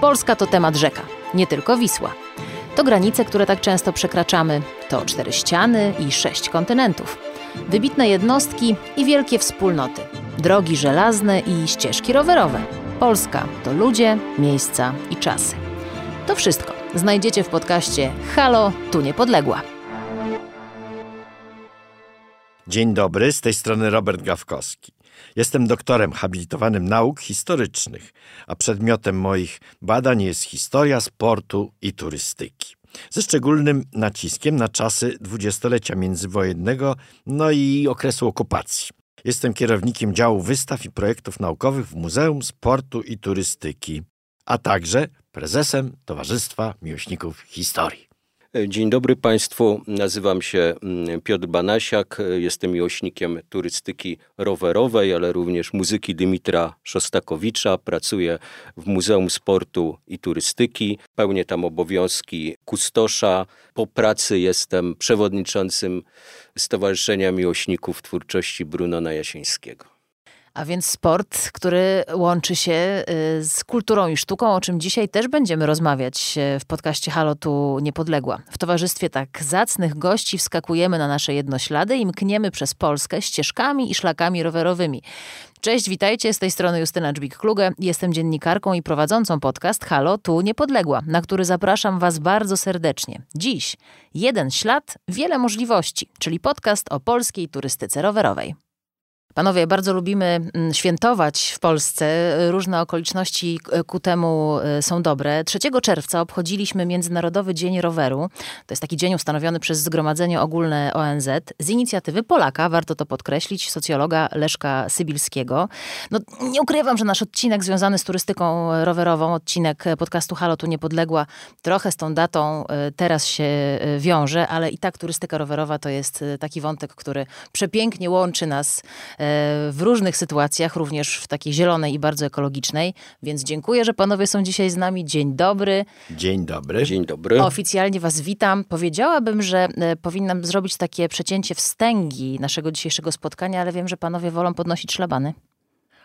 Polska to temat rzeka, nie tylko Wisła. To granice, które tak często przekraczamy, to cztery ściany i sześć kontynentów. Wybitne jednostki i wielkie wspólnoty. Drogi żelazne i ścieżki rowerowe. Polska to ludzie, miejsca i czasy. To wszystko znajdziecie w podcaście Halo, tu niepodległa. Dzień dobry, z tej strony Robert Gawkowski. Jestem doktorem habilitowanym nauk historycznych, a przedmiotem moich badań jest historia sportu i turystyki. Ze szczególnym naciskiem na czasy dwudziestolecia międzywojennego, no i okresu okupacji. Jestem kierownikiem działu wystaw i projektów naukowych w Muzeum Sportu i Turystyki, a także prezesem Towarzystwa Miłośników Historii. Dzień dobry Państwu, nazywam się mm, Piotr Banasiak, jestem miłośnikiem turystyki rowerowej, ale również muzyki Dymitra Szostakowicza. Pracuję w Muzeum Sportu i Turystyki, pełnię tam obowiązki kustosza. Po pracy jestem przewodniczącym Stowarzyszenia Miłośników Twórczości Brunona Jasińskiego. A więc sport, który łączy się y, z kulturą i sztuką, o czym dzisiaj też będziemy rozmawiać y, w podcaście Halo Tu Niepodległa. W towarzystwie tak zacnych gości wskakujemy na nasze jednoślady i mkniemy przez Polskę ścieżkami i szlakami rowerowymi. Cześć, witajcie, z tej strony Justyna Dżbik-Kluge. Jestem dziennikarką i prowadzącą podcast Halo Tu Niepodległa, na który zapraszam Was bardzo serdecznie. Dziś jeden ślad, wiele możliwości, czyli podcast o polskiej turystyce rowerowej. Panowie, bardzo lubimy mm, świętować w Polsce. Różne okoliczności ku temu e, są dobre. 3 czerwca obchodziliśmy Międzynarodowy Dzień Roweru. To jest taki dzień ustanowiony przez Zgromadzenie Ogólne ONZ z inicjatywy Polaka, warto to podkreślić, socjologa Leszka Sybilskiego. No, nie ukrywam, że nasz odcinek związany z turystyką rowerową, odcinek podcastu Halo Tu Niepodległa, trochę z tą datą e, teraz się e, wiąże, ale i tak turystyka rowerowa to jest taki wątek, który przepięknie łączy nas w różnych sytuacjach, również w takiej zielonej i bardzo ekologicznej. Więc dziękuję, że panowie są dzisiaj z nami. Dzień dobry. Dzień dobry. Dzień dobry. Oficjalnie was witam. Powiedziałabym, że e, powinnam zrobić takie przecięcie wstęgi naszego dzisiejszego spotkania, ale wiem, że panowie wolą podnosić szlabany.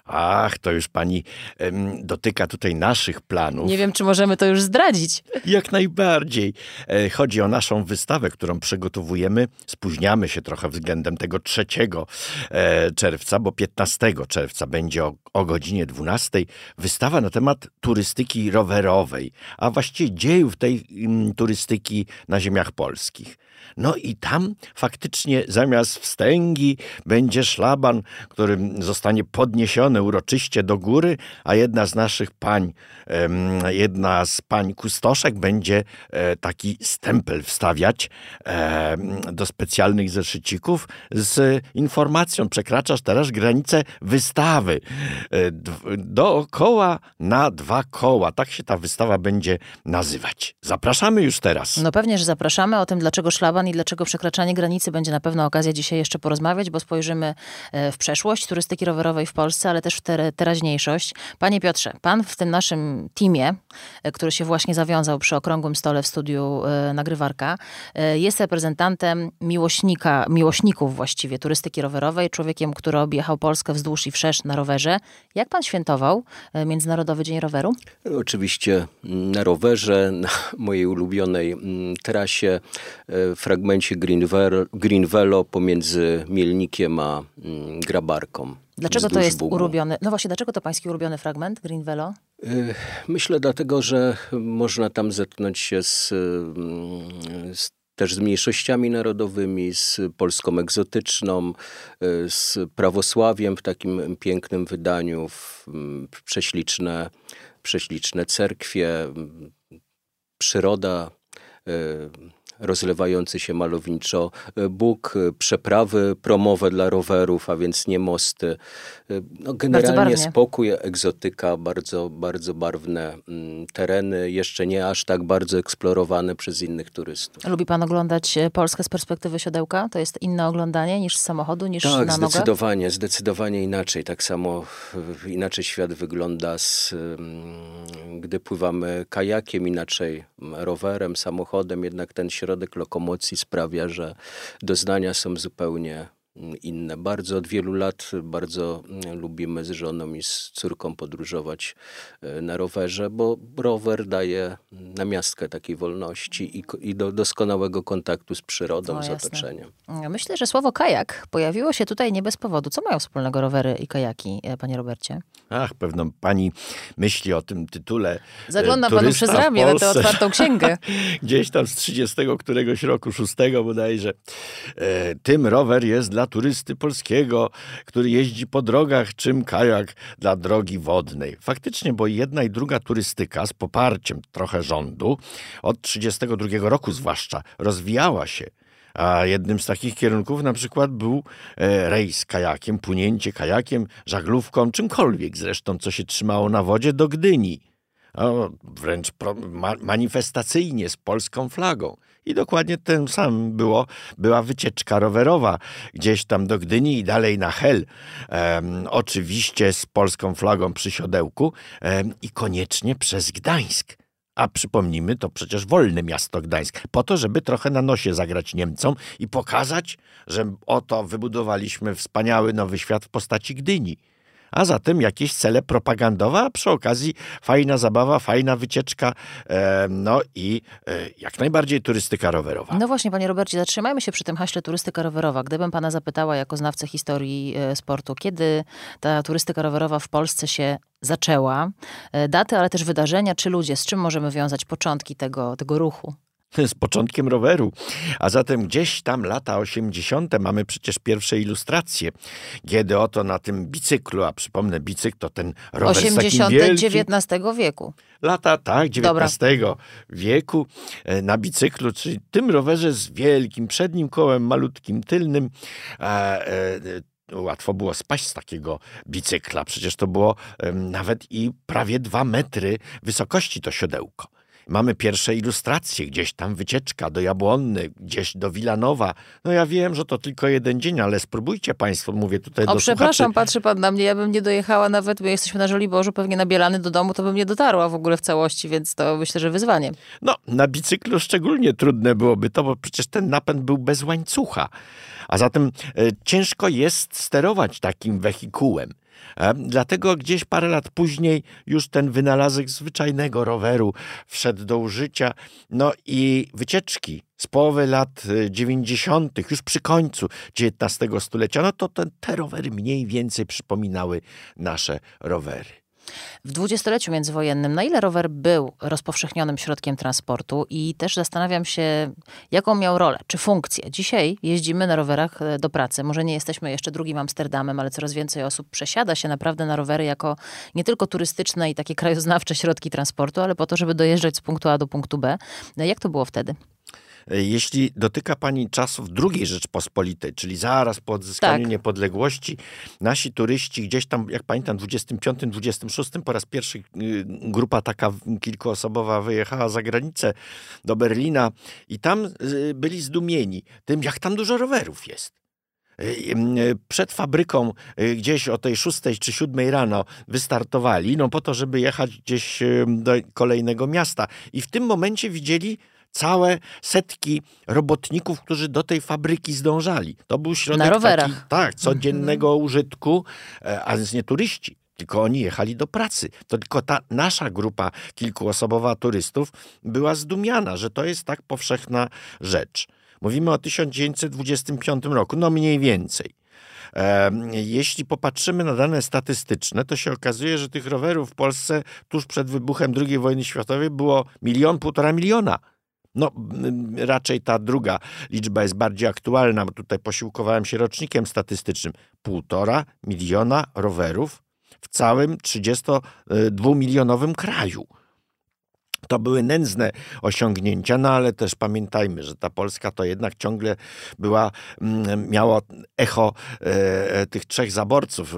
Ach, to już pani em, dotyka tutaj naszych planów. Nie wiem, czy możemy to już zdradzić. Jak najbardziej. E, chodzi o naszą wystawę, którą przygotowujemy. Spóźniamy się trochę względem tego 3 e, czerwca, bo 15 czerwca będzie o, o godzinie 12 wystawa na temat turystyki rowerowej, a właściwie dziejów tej mm, turystyki na ziemiach polskich. No i tam faktycznie zamiast wstęgi będzie szlaban, który zostanie podniesiony uroczyście do góry, a jedna z naszych pań, jedna z pań kustoszek będzie e, taki stempel wstawiać do specjalnych zeszycików z informacją, przekraczasz teraz granicę wystawy. E, dookoła na dwa koła. Tak się ta wystawa będzie nazywać. Zapraszamy już teraz. No pewnie, że zapraszamy. O tym, dlaczego szlaban i dlaczego przekraczanie granicy będzie na pewno okazja dzisiaj jeszcze porozmawiać, bo spojrzymy e, w przeszłość turystyki rowerowej w Polsce, ale też w te, teraźniejszość. Panie Piotrze, pan w tym naszym teamie, e, który się właśnie zawiązał przy okrągłym stole w studiu e, nagrywarka, jest reprezentantem miłośnika, miłośników właściwie turystyki rowerowej, człowiekiem, który objechał Polskę wzdłuż i wszerz na rowerze. Jak pan świętował Międzynarodowy Dzień Roweru? Oczywiście na rowerze, na mojej ulubionej mm, trasie, fragmencie Green Velo pomiędzy Mielnikiem a mm, Grabarką. Dlaczego to jest Bugu. No właśnie, dlaczego to pański ulubiony fragment Green Velo? Y, myślę dlatego, że można tam zetknąć się z, mm, z też z mniejszościami narodowymi, z Polską egzotyczną, y, z prawosławiem w takim pięknym wydaniu, w mm, prześliczne, prześliczne cerkwie, przyroda y, rozlewający się malowniczo e, Bóg, e, przeprawy promowe dla rowerów, a więc nie mosty. E, no, generalnie spokój, egzotyka, bardzo, bardzo barwne mm, tereny, jeszcze nie aż tak bardzo eksplorowane przez innych turystów. Lubi pan oglądać Polskę z perspektywy siodełka? To jest inne oglądanie niż z samochodu, niż tak, na nogę? zdecydowanie, zdecydowanie inaczej. Tak samo inaczej świat wygląda, z, mm, gdy pływamy kajakiem, inaczej rowerem, samochodem, jednak ten środek środek lokomocji sprawia, że doznania są zupełnie inne. Bardzo od wielu lat bardzo lubimy z żoną i z córką podróżować e, na rowerze, bo rower daje namiastkę takiej wolności i, i do doskonałego kontaktu z przyrodą, no, z otoczeniem. Myślę, że słowo kajak pojawiło się tutaj nie bez powodu. Co mają wspólnego rowery i kajaki, e, panie Robercie? Ach, pewno pani myśli o tym tytule. Zagląda panu przez ramię na tę otwartą księgę. Gdzieś tam z 30 któregoś roku, 6 bodajże. E, tym rower jest dla turysty polskiego, który jeździ po drogach, czym kajak dla drogi wodnej. Faktycznie, bo jedna i druga turystyka z poparciem trochę rządu od 32 roku zwłaszcza rozwijała się. A jednym z takich kierunków na przykład był e, rejs kajakiem, płynięcie kajakiem, żaglówką, czymkolwiek zresztą, co się trzymało na wodzie do Gdyni. Wręcz manifestacyjnie z polską flagą. I dokładnie ten sam było, była wycieczka rowerowa gdzieś tam do Gdyni i dalej na Hel. Oczywiście z polską flagą przy siodełku i koniecznie przez Gdańsk. A przypomnijmy, to przecież wolne miasto Gdańsk, po to, żeby trochę na nosie zagrać Niemcom i pokazać, że oto wybudowaliśmy wspaniały nowy świat w postaci Gdyni a zatem jakieś cele propagandowe, a przy okazji fajna zabawa, fajna wycieczka, e, no i e, jak najbardziej turystyka rowerowa. No właśnie, panie Robercie, zatrzymajmy się przy tym haśle turystyka rowerowa. Gdybym pana zapytała jako znawcę historii e, sportu, kiedy ta turystyka rowerowa w Polsce się zaczęła, daty, ale też wydarzenia, czy ludzie, z czym możemy wiązać początki tego, tego ruchu? z początkiem roweru. A zatem gdzieś tam lata 80. mamy przecież pierwsze ilustracje, kiedy oto na tym bicyklu, a przypomnę, bicykl to ten rower 80. XIX wieku. Lata, tak, XIX Dobra. wieku e, na bicyklu, czyli tym rowerze z wielkim przednim kołem, malutkim tylnym. E, łatwo było spaść z takiego bicykla. Przecież to było nawet i prawie dwa metry wysokości to siodełko. Mamy pierwsze ilustracje, gdzieś tam wycieczka do Jabłonny, gdzieś do Wilanowa. No ja wiem, że to tylko jeden dzień, ale spróbujcie Państwo, mówię tutaj o, do przepraszam, słuchaczy. patrzy Pan na mnie, ja bym nie dojechała nawet, my jesteśmy na Żoliborzu, pewnie na Bielany do domu, to bym nie dotarła w ogóle w całości, więc to myślę, że wyzwanie. No, na bicyklu szczególnie trudne byłoby to, bo przecież ten napęd był bez łańcucha. A zatem e, ciężko jest sterować takim wehikułem. E, dlatego gdzieś parę lat później już ten wynalazek zwyczajnego roweru wszedł do użycia. No i wycieczki z połowy lat 90., e, już przy końcu XIX stulecia, no to te, te rowery mniej więcej przypominały nasze rowery. W dwudziestoleciu międzywojennym, na ile rower był rozpowszechnionym środkiem transportu i też zastanawiam się, jaką miał rolę, czy funkcję. Dzisiaj jeździmy na rowerach e, do pracy. Może nie jesteśmy jeszcze drugim Amsterdamem, ale coraz więcej osób przesiada się naprawdę na rowery jako nie tylko turystyczne i takie krajoznawcze środki transportu, ale po to, żeby dojeżdżać z punktu A do punktu B. Jak to było wtedy? E, jeśli dotyka Pani czasów II Rzeczpospolitej, czyli zaraz po odzyskaniu tak. niepodległości, nasi turyści gdzieś tam, jak pamiętam, w 25-26 po raz pierwszy y, grupa taka kilkuosobowa wyjechała za granicę do Berlina i tam y, byli zdumieni tym, jak tam dużo rowerów jest y, przed fabryką gdzieś o tej szóstej czy siódmej rano wystartowali, no po to, żeby jechać gdzieś do kolejnego miasta. I w tym momencie widzieli całe setki robotników, którzy do tej fabryki zdążali. To był środek Na rowerach. Taki, tak, codziennego mhm. użytku, e, a więc nie turyści. Tylko oni jechali do pracy. To tylko ta nasza grupa kilkuosobowa turystów była zdumiana, że to jest tak powszechna rzecz. Mówimy o 1925 roku, no mniej więcej. Jeśli popatrzymy na dane statystyczne, to się okazuje, że tych rowerów w Polsce tuż przed wybuchem II wojny światowej było milion, półtora miliona. No, raczej ta druga liczba jest bardziej aktualna, bo tutaj posiłkowałem się rocznikiem statystycznym. Półtora miliona rowerów w całym 32-milionowym kraju. To były nędzne osiągnięcia, no ale też pamiętajmy, że ta Polska to jednak ciągle była, miała echo e, tych trzech zaborców. E,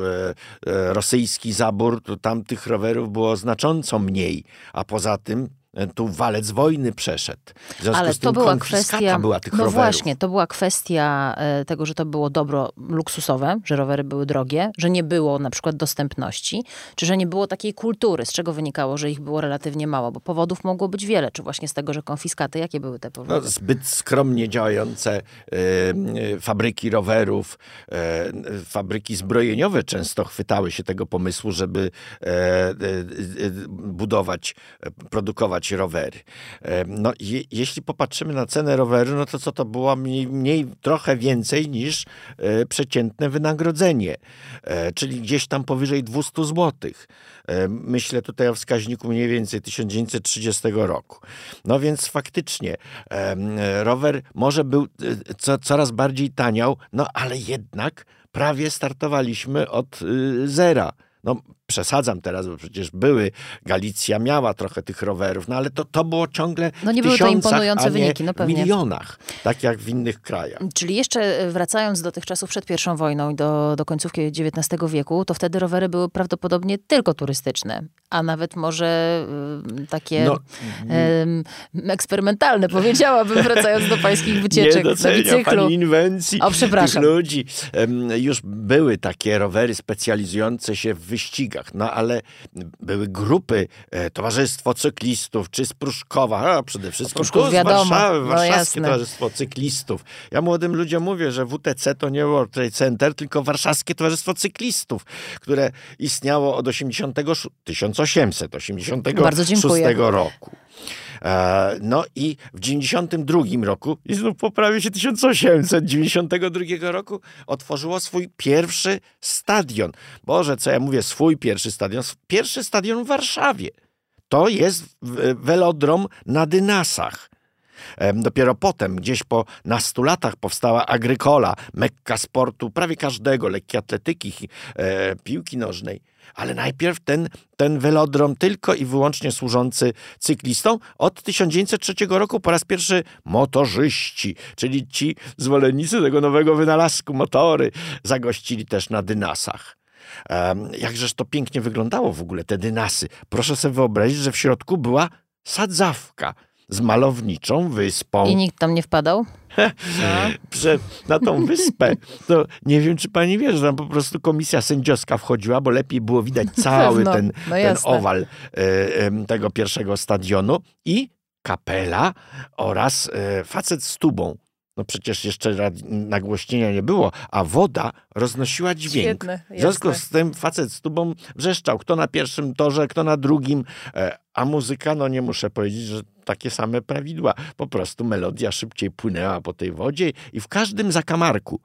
e, rosyjski zabór, to tam tych rowerów było znacząco mniej, a poza tym tu walec wojny przeszedł. W związku Ale z tym to była kwestia. była tych no rowerów. właśnie, to była kwestia e, tego, że to było dobro luksusowe, że rowery były drogie, że nie było na przykład dostępności, czy że nie było takiej kultury, z czego wynikało, że ich było relatywnie mało, bo powodów mogło być wiele, czy właśnie z tego, że konfiskaty, jakie były te powody? No, zbyt skromnie działające e, e, fabryki rowerów, fabryki zbrojeniowe często chwytały się tego pomysłu, żeby budować, e, produkować rowery. E, no, je, jeśli popatrzymy na cenę roweru, no to co to było mniej, mniej trochę więcej niż e, przeciętne wynagrodzenie, e, czyli gdzieś tam powyżej 200 złotych. E, Myślę tutaj o wskaźniku mniej więcej 1930 roku. No więc faktycznie em, rower może był e, co, coraz bardziej taniał, no ale jednak prawie startowaliśmy od y, zera. No, przesadzam teraz, bo przecież były, Galicja miała trochę tych rowerów, no ale to, to było ciągle No nie w były to imponujące a nie wyniki, no w pewnie. milionach, tak jak w innych krajach. Czyli jeszcze e, wracając do tych czasów przed pierwszą wojną i do, do końcówki XIX wieku, to wtedy rowery były prawdopodobnie tylko turystyczne, a nawet może y, takie No, eksperymentalne, powiedziałabym, wracając do pańskich wycieczek nie na docenia bicyklu. pani inwencji O, przepraszam. tych ludzi. Już były takie rowery specjalizujące się w wyścigach, no ale były grupy, e, Towarzystwo Cyklistów, czy z Pruszkowa, a przede wszystkim Pruszków tu z wiadomo, Warszawy, no Warszawskie jasne. Towarzystwo Cyklistów. Ja młodym ludziom mówię, że WTC to nie World Trade Center, tylko Warszawskie Towarzystwo Cyklistów, które istniało od 86, 1886 Bardzo dziękuję. roku. E, No i w 92 roku, i znów poprawię się 1892 roku, otworzyło swój pierwszy stadion. Boże, co ja mówię, swój pierwszy stadion? Pierwszy stadion w Warszawie. To jest welodrom na Dynasach. Dopiero potem, gdzieś po nastu latach, powstała Agrykola, mekka sportu prawie każdego, lekkiej atletyki, e, piłki nożnej. Ale najpierw ten, ten welodrom tylko i wyłącznie służący cyklistom. Od 1903 roku po raz pierwszy motorzyści, czyli ci zwolennicy tego nowego wynalazku, motory, zagościli też na dynasach. Jakżeż to pięknie wyglądało w ogóle, te dynasy. Proszę sobie wyobrazić, że w środku była sadzawka z malowniczą wyspą. I nikt tam nie wpadał? Że na tą wyspę, to nie wiem, czy pani wie, że tam po prostu komisja sędziowska wchodziła, bo lepiej było widać cały ten, no ten owal e, tego pierwszego stadionu i kapela oraz e, facet z tubą. No przecież jeszcze nagłośnienia nie było, a woda roznosiła dźwięk. Świetne, w związku z tym facet z tubą wrzeszczał, kto na pierwszym torze, kto na drugim, e, a muzyka, no nie muszę powiedzieć, że takie same prawidła. Po prostu melodia szybciej płynęła po tej wodzie i w każdym zakamarku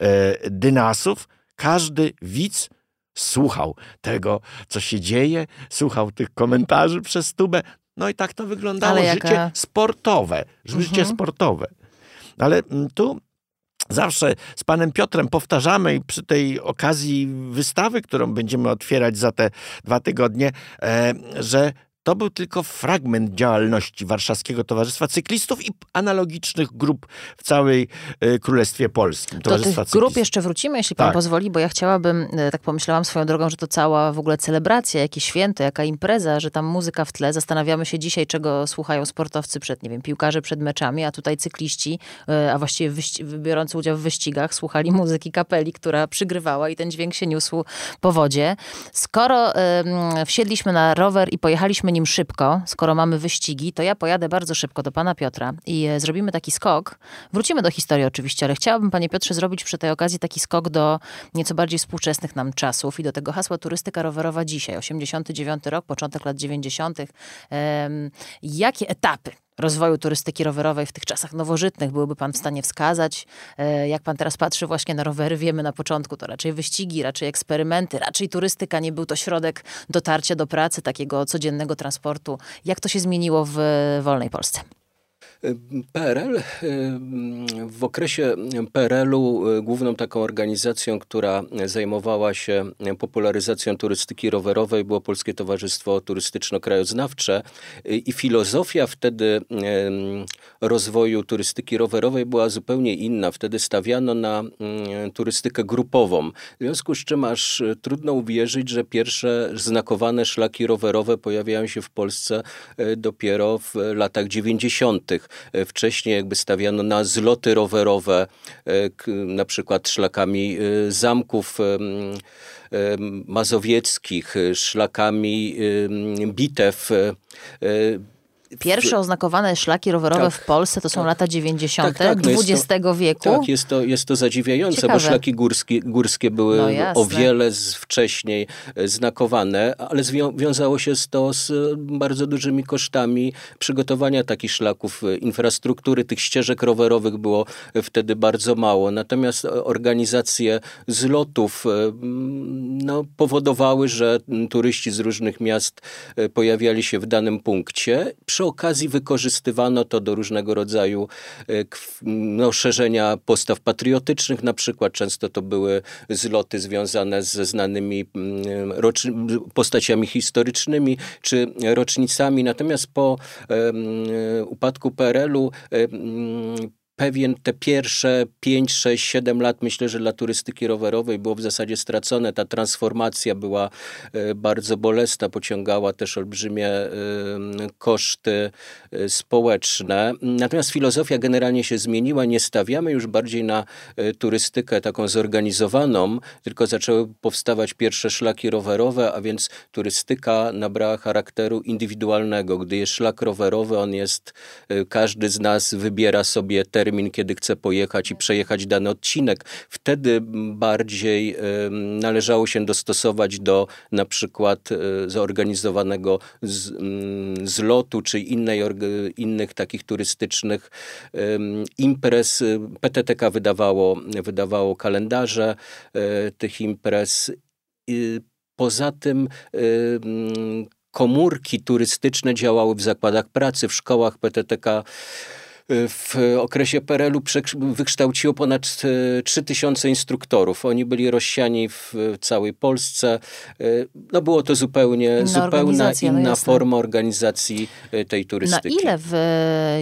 e, dynasów każdy widz słuchał tego, co się dzieje, słuchał tych komentarzy przez tubę. No i tak to wyglądało Ale życie jaka- sportowe. Życie Mhm. sportowe. Ale mm, tu zawsze z panem Piotrem powtarzamy i przy tej okazji wystawy, którą będziemy otwierać za te dwa tygodnie, e, że to był tylko fragment działalności Warszawskiego Towarzystwa Cyklistów i analogicznych grup w całej e, Królestwie Polskim. Do tych grup Cyklistów. jeszcze wrócimy, jeśli pan Tak. pozwoli, bo ja chciałabym, e, tak pomyślałam swoją drogą, że to cała w ogóle celebracja, jakieś święto, jaka impreza, że tam muzyka w tle. Zastanawiamy się dzisiaj, czego słuchają sportowcy przed, nie wiem, piłkarze przed meczami, a tutaj cykliści, e, a właściwie wyści- biorący udział w wyścigach, słuchali muzyki kapeli, która przygrywała i ten dźwięk się niósł po wodzie. Skoro em, wsiedliśmy na rower i pojechaliśmy nim szybko, skoro mamy wyścigi, to ja pojadę bardzo szybko do pana Piotra i e, zrobimy taki skok. Wrócimy do historii oczywiście, ale chciałabym, panie Piotrze, zrobić przy tej okazji taki skok do nieco bardziej współczesnych nam czasów i do tego hasła turystyka rowerowa dzisiaj, 89 rok, początek lat 90. Em, jakie etapy rozwoju turystyki rowerowej w tych czasach nowożytnych byłby pan w stanie wskazać? E, Jak pan teraz patrzy właśnie na rowery, wiemy na początku to raczej wyścigi, raczej eksperymenty, raczej turystyka, nie był to środek dotarcia do pracy, takiego codziennego transportu. Jak to się zmieniło w wolnej Polsce? PRL, w okresie PRL-u główną taką organizacją, która zajmowała się popularyzacją turystyki rowerowej było Polskie Towarzystwo Turystyczno-Krajoznawcze i filozofia wtedy rozwoju turystyki rowerowej była zupełnie inna. Wtedy stawiano na turystykę grupową, w związku z czym aż trudno uwierzyć, że pierwsze znakowane szlaki rowerowe pojawiają się w Polsce e, dopiero w latach 90. E, wcześniej jakby stawiano na zloty rowerowe, e, na przykład szlakami zamków mazowieckich, szlakami bitew Pierwsze oznakowane szlaki rowerowe tak, w Polsce to są tak. lata 90. Tak, tak, XX no to, wieku. Tak, jest to, jest to zadziwiające, Ciekawe. bo szlaki górskie, górskie były no o wiele z, wcześniej e, znakowane, ale wiązało się to z e, bardzo dużymi kosztami przygotowania takich szlaków. E, infrastruktury tych ścieżek rowerowych było wtedy bardzo mało. Natomiast organizacje zlotów no, powodowały, że turyści z różnych miast pojawiali się w danym punkcie. Przy przy okazji wykorzystywano to do różnego rodzaju e, no, szerzenia postaw patriotycznych, na przykład często to były zloty związane ze znanymi postaciami historycznymi czy rocznicami. Natomiast po upadku PRL-u pewien te pierwsze 5, 6, 7 lat myślę, że dla turystyki rowerowej było w zasadzie stracone. Ta transformacja była e, bardzo bolesna, pociągała też olbrzymie e, koszty e, społeczne. Natomiast filozofia generalnie się zmieniła. Nie stawiamy już bardziej na turystykę taką zorganizowaną, tylko zaczęły powstawać pierwsze szlaki rowerowe, a więc turystyka nabrała charakteru indywidualnego. Gdy jest szlak rowerowy, on jest, każdy z nas wybiera sobie te termin, kiedy chce pojechać i przejechać dany odcinek. Wtedy bardziej należało się dostosować do na przykład e, zorganizowanego z, zlotu czy innej, innych takich turystycznych imprez. PTTK wydawało, wydawało kalendarze e, tych imprez. Poza tym komórki turystyczne działały w zakładach pracy, w szkołach PTTK w okresie PRL-u wykształciło ponad 3000 e, instruktorów. Oni byli rozsiani w całej Polsce. E, no było to zupełnie inna zupełna inna no forma organizacji e, tej turystyki. Na ile w,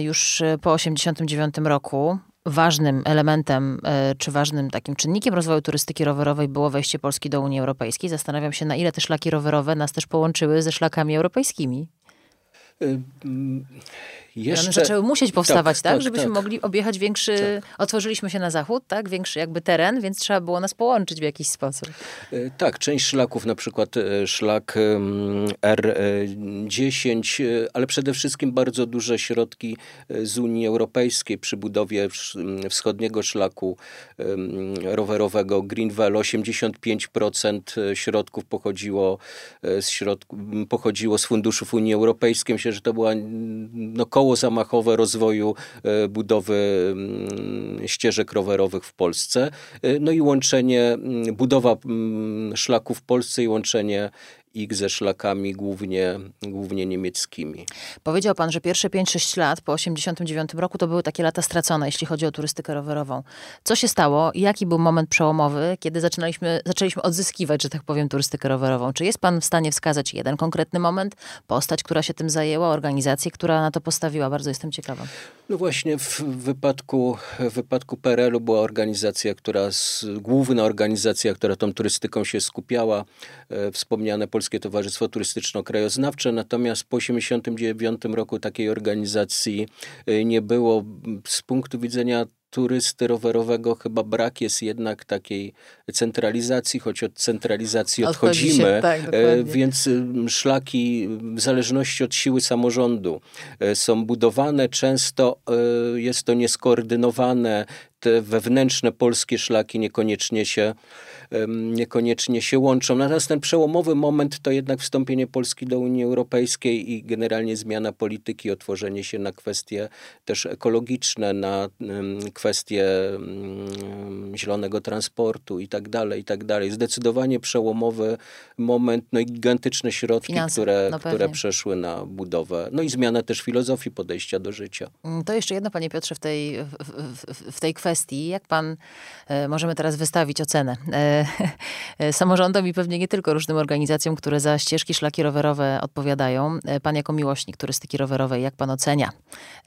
już po 89 roku ważnym elementem, czy ważnym takim czynnikiem rozwoju turystyki rowerowej było wejście Polski do Unii Europejskiej. Zastanawiam się, na ile te szlaki rowerowe nas też połączyły ze szlakami europejskimi. Jeszcze... One zaczęły musieć powstawać, tak? tak, tak żebyśmy tak. mogli objechać większy... Tak. Otworzyliśmy się na zachód, tak? Większy jakby teren, więc trzeba było nas połączyć w jakiś sposób. E, tak, część szlaków, na przykład e, szlak R10, e, ale przede wszystkim bardzo duże środki z Unii Europejskiej przy budowie wschodniego szlaku rowerowego Greenwell. 85% środków pochodziło z, środku, pochodziło z funduszów Unii Europejskiej. Myślę, że to była no, koło zamachowe rozwoju e, budowy mm, ścieżek rowerowych w Polsce. E, no i łączenie, mm, budowa mm, szlaków w Polsce i łączenie ich ze szlakami głównie, głównie niemieckimi. Powiedział pan, że pierwsze 5-6 lat po 89 roku to były takie lata stracone, jeśli chodzi o turystykę rowerową. Co się stało? Jaki był moment przełomowy, kiedy zaczynaliśmy, zaczęliśmy odzyskiwać, że tak powiem, turystykę rowerową? Czy jest pan w stanie wskazać jeden konkretny moment, postać, która się tym zajęła, organizację, która na to postawiła? Bardzo jestem ciekawa. No właśnie w wypadku, w wypadku PRL-u była organizacja, która, główna organizacja, która tą turystyką się skupiała, e, wspomniane Polskie Towarzystwo Turystyczno-Krajoznawcze, natomiast po 1989 roku takiej organizacji e, nie było. Z punktu widzenia turysty rowerowego chyba brak jest jednak takiej centralizacji, choć od centralizacji odchodzimy, się, tak, e, więc szlaki w zależności od siły samorządu e, są budowane, często e, jest to nieskoordynowane, te wewnętrzne polskie szlaki niekoniecznie się, niekoniecznie się łączą. Natomiast ten przełomowy moment to jednak wstąpienie Polski do Unii Europejskiej i generalnie zmiana polityki, otworzenie się na kwestie też ekologiczne, na kwestie zielonego transportu i tak dalej, i tak dalej. Zdecydowanie przełomowy moment, no i gigantyczne środki, Finanse, które, no które przeszły na budowę. No i zmiana też filozofii podejścia do życia. Mm, to jeszcze jedno, panie Piotrze, w tej, w, w, w tej kwestii. Jak pan, e, możemy teraz wystawić ocenę e, samorządom i pewnie nie tylko różnym organizacjom, które za ścieżki, szlaki rowerowe odpowiadają. E, pan jako miłośnik turystyki rowerowej, jak pan ocenia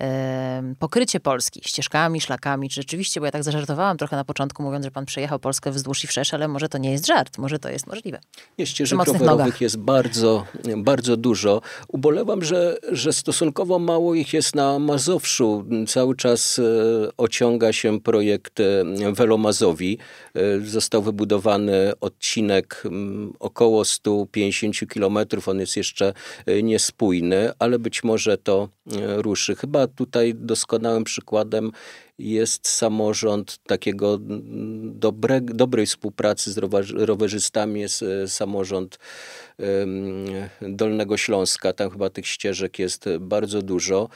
e, pokrycie Polski ścieżkami, szlakami? Czy rzeczywiście, bo ja tak zażartowałam trochę na początku, mówiąc, że pan przejechał Polskę wzdłuż i wszerz, ale może to nie jest żart, może to jest możliwe. Nie, ścieżek rowerowych nogach. jest bardzo, bardzo dużo. Ubolewam, że, że stosunkowo mało ich jest na Mazowszu. Cały czas e, ociąga się projekt Welomazowi. Został wybudowany odcinek około 150 kilometrów. On jest jeszcze niespójny, ale być może to ruszy. Chyba tutaj doskonałym przykładem jest samorząd takiego dobre, dobrej współpracy z rowerzystami, jest e, samorząd Dolnego Śląska. Tam chyba tych ścieżek jest bardzo dużo.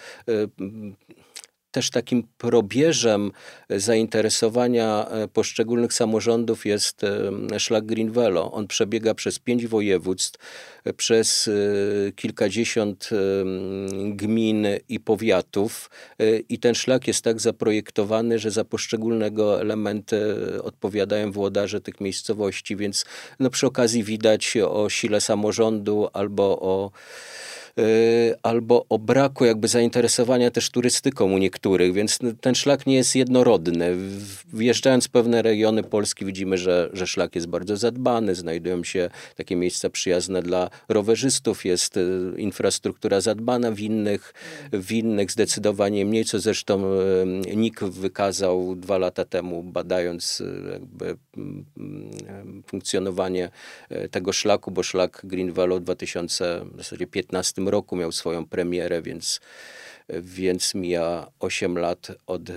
E, też takim probierzem zainteresowania e, poszczególnych samorządów jest e, szlak Greenvelo. On przebiega przez pięć województw, e, przez kilkadziesiąt gmin i powiatów i ten szlak jest tak zaprojektowany, że za poszczególnego elementy odpowiadają włodarze tych miejscowości, więc no przy okazji widać o sile samorządu albo o albo o braku jakby zainteresowania też turystyką u niektórych, więc ten szlak nie jest jednorodny. Wjeżdżając w pewne regiony Polski widzimy, że, że szlak jest bardzo zadbany, znajdują się takie miejsca przyjazne dla rowerzystów, jest y, infrastruktura zadbana, w innych, w innych zdecydowanie mniej, co zresztą y, NIK wykazał dwa lata temu, badając jakby funkcjonowanie tego szlaku, bo szlak Green Valley w 2015 roku miał swoją premierę, więc, więc mija 8 lat od, e,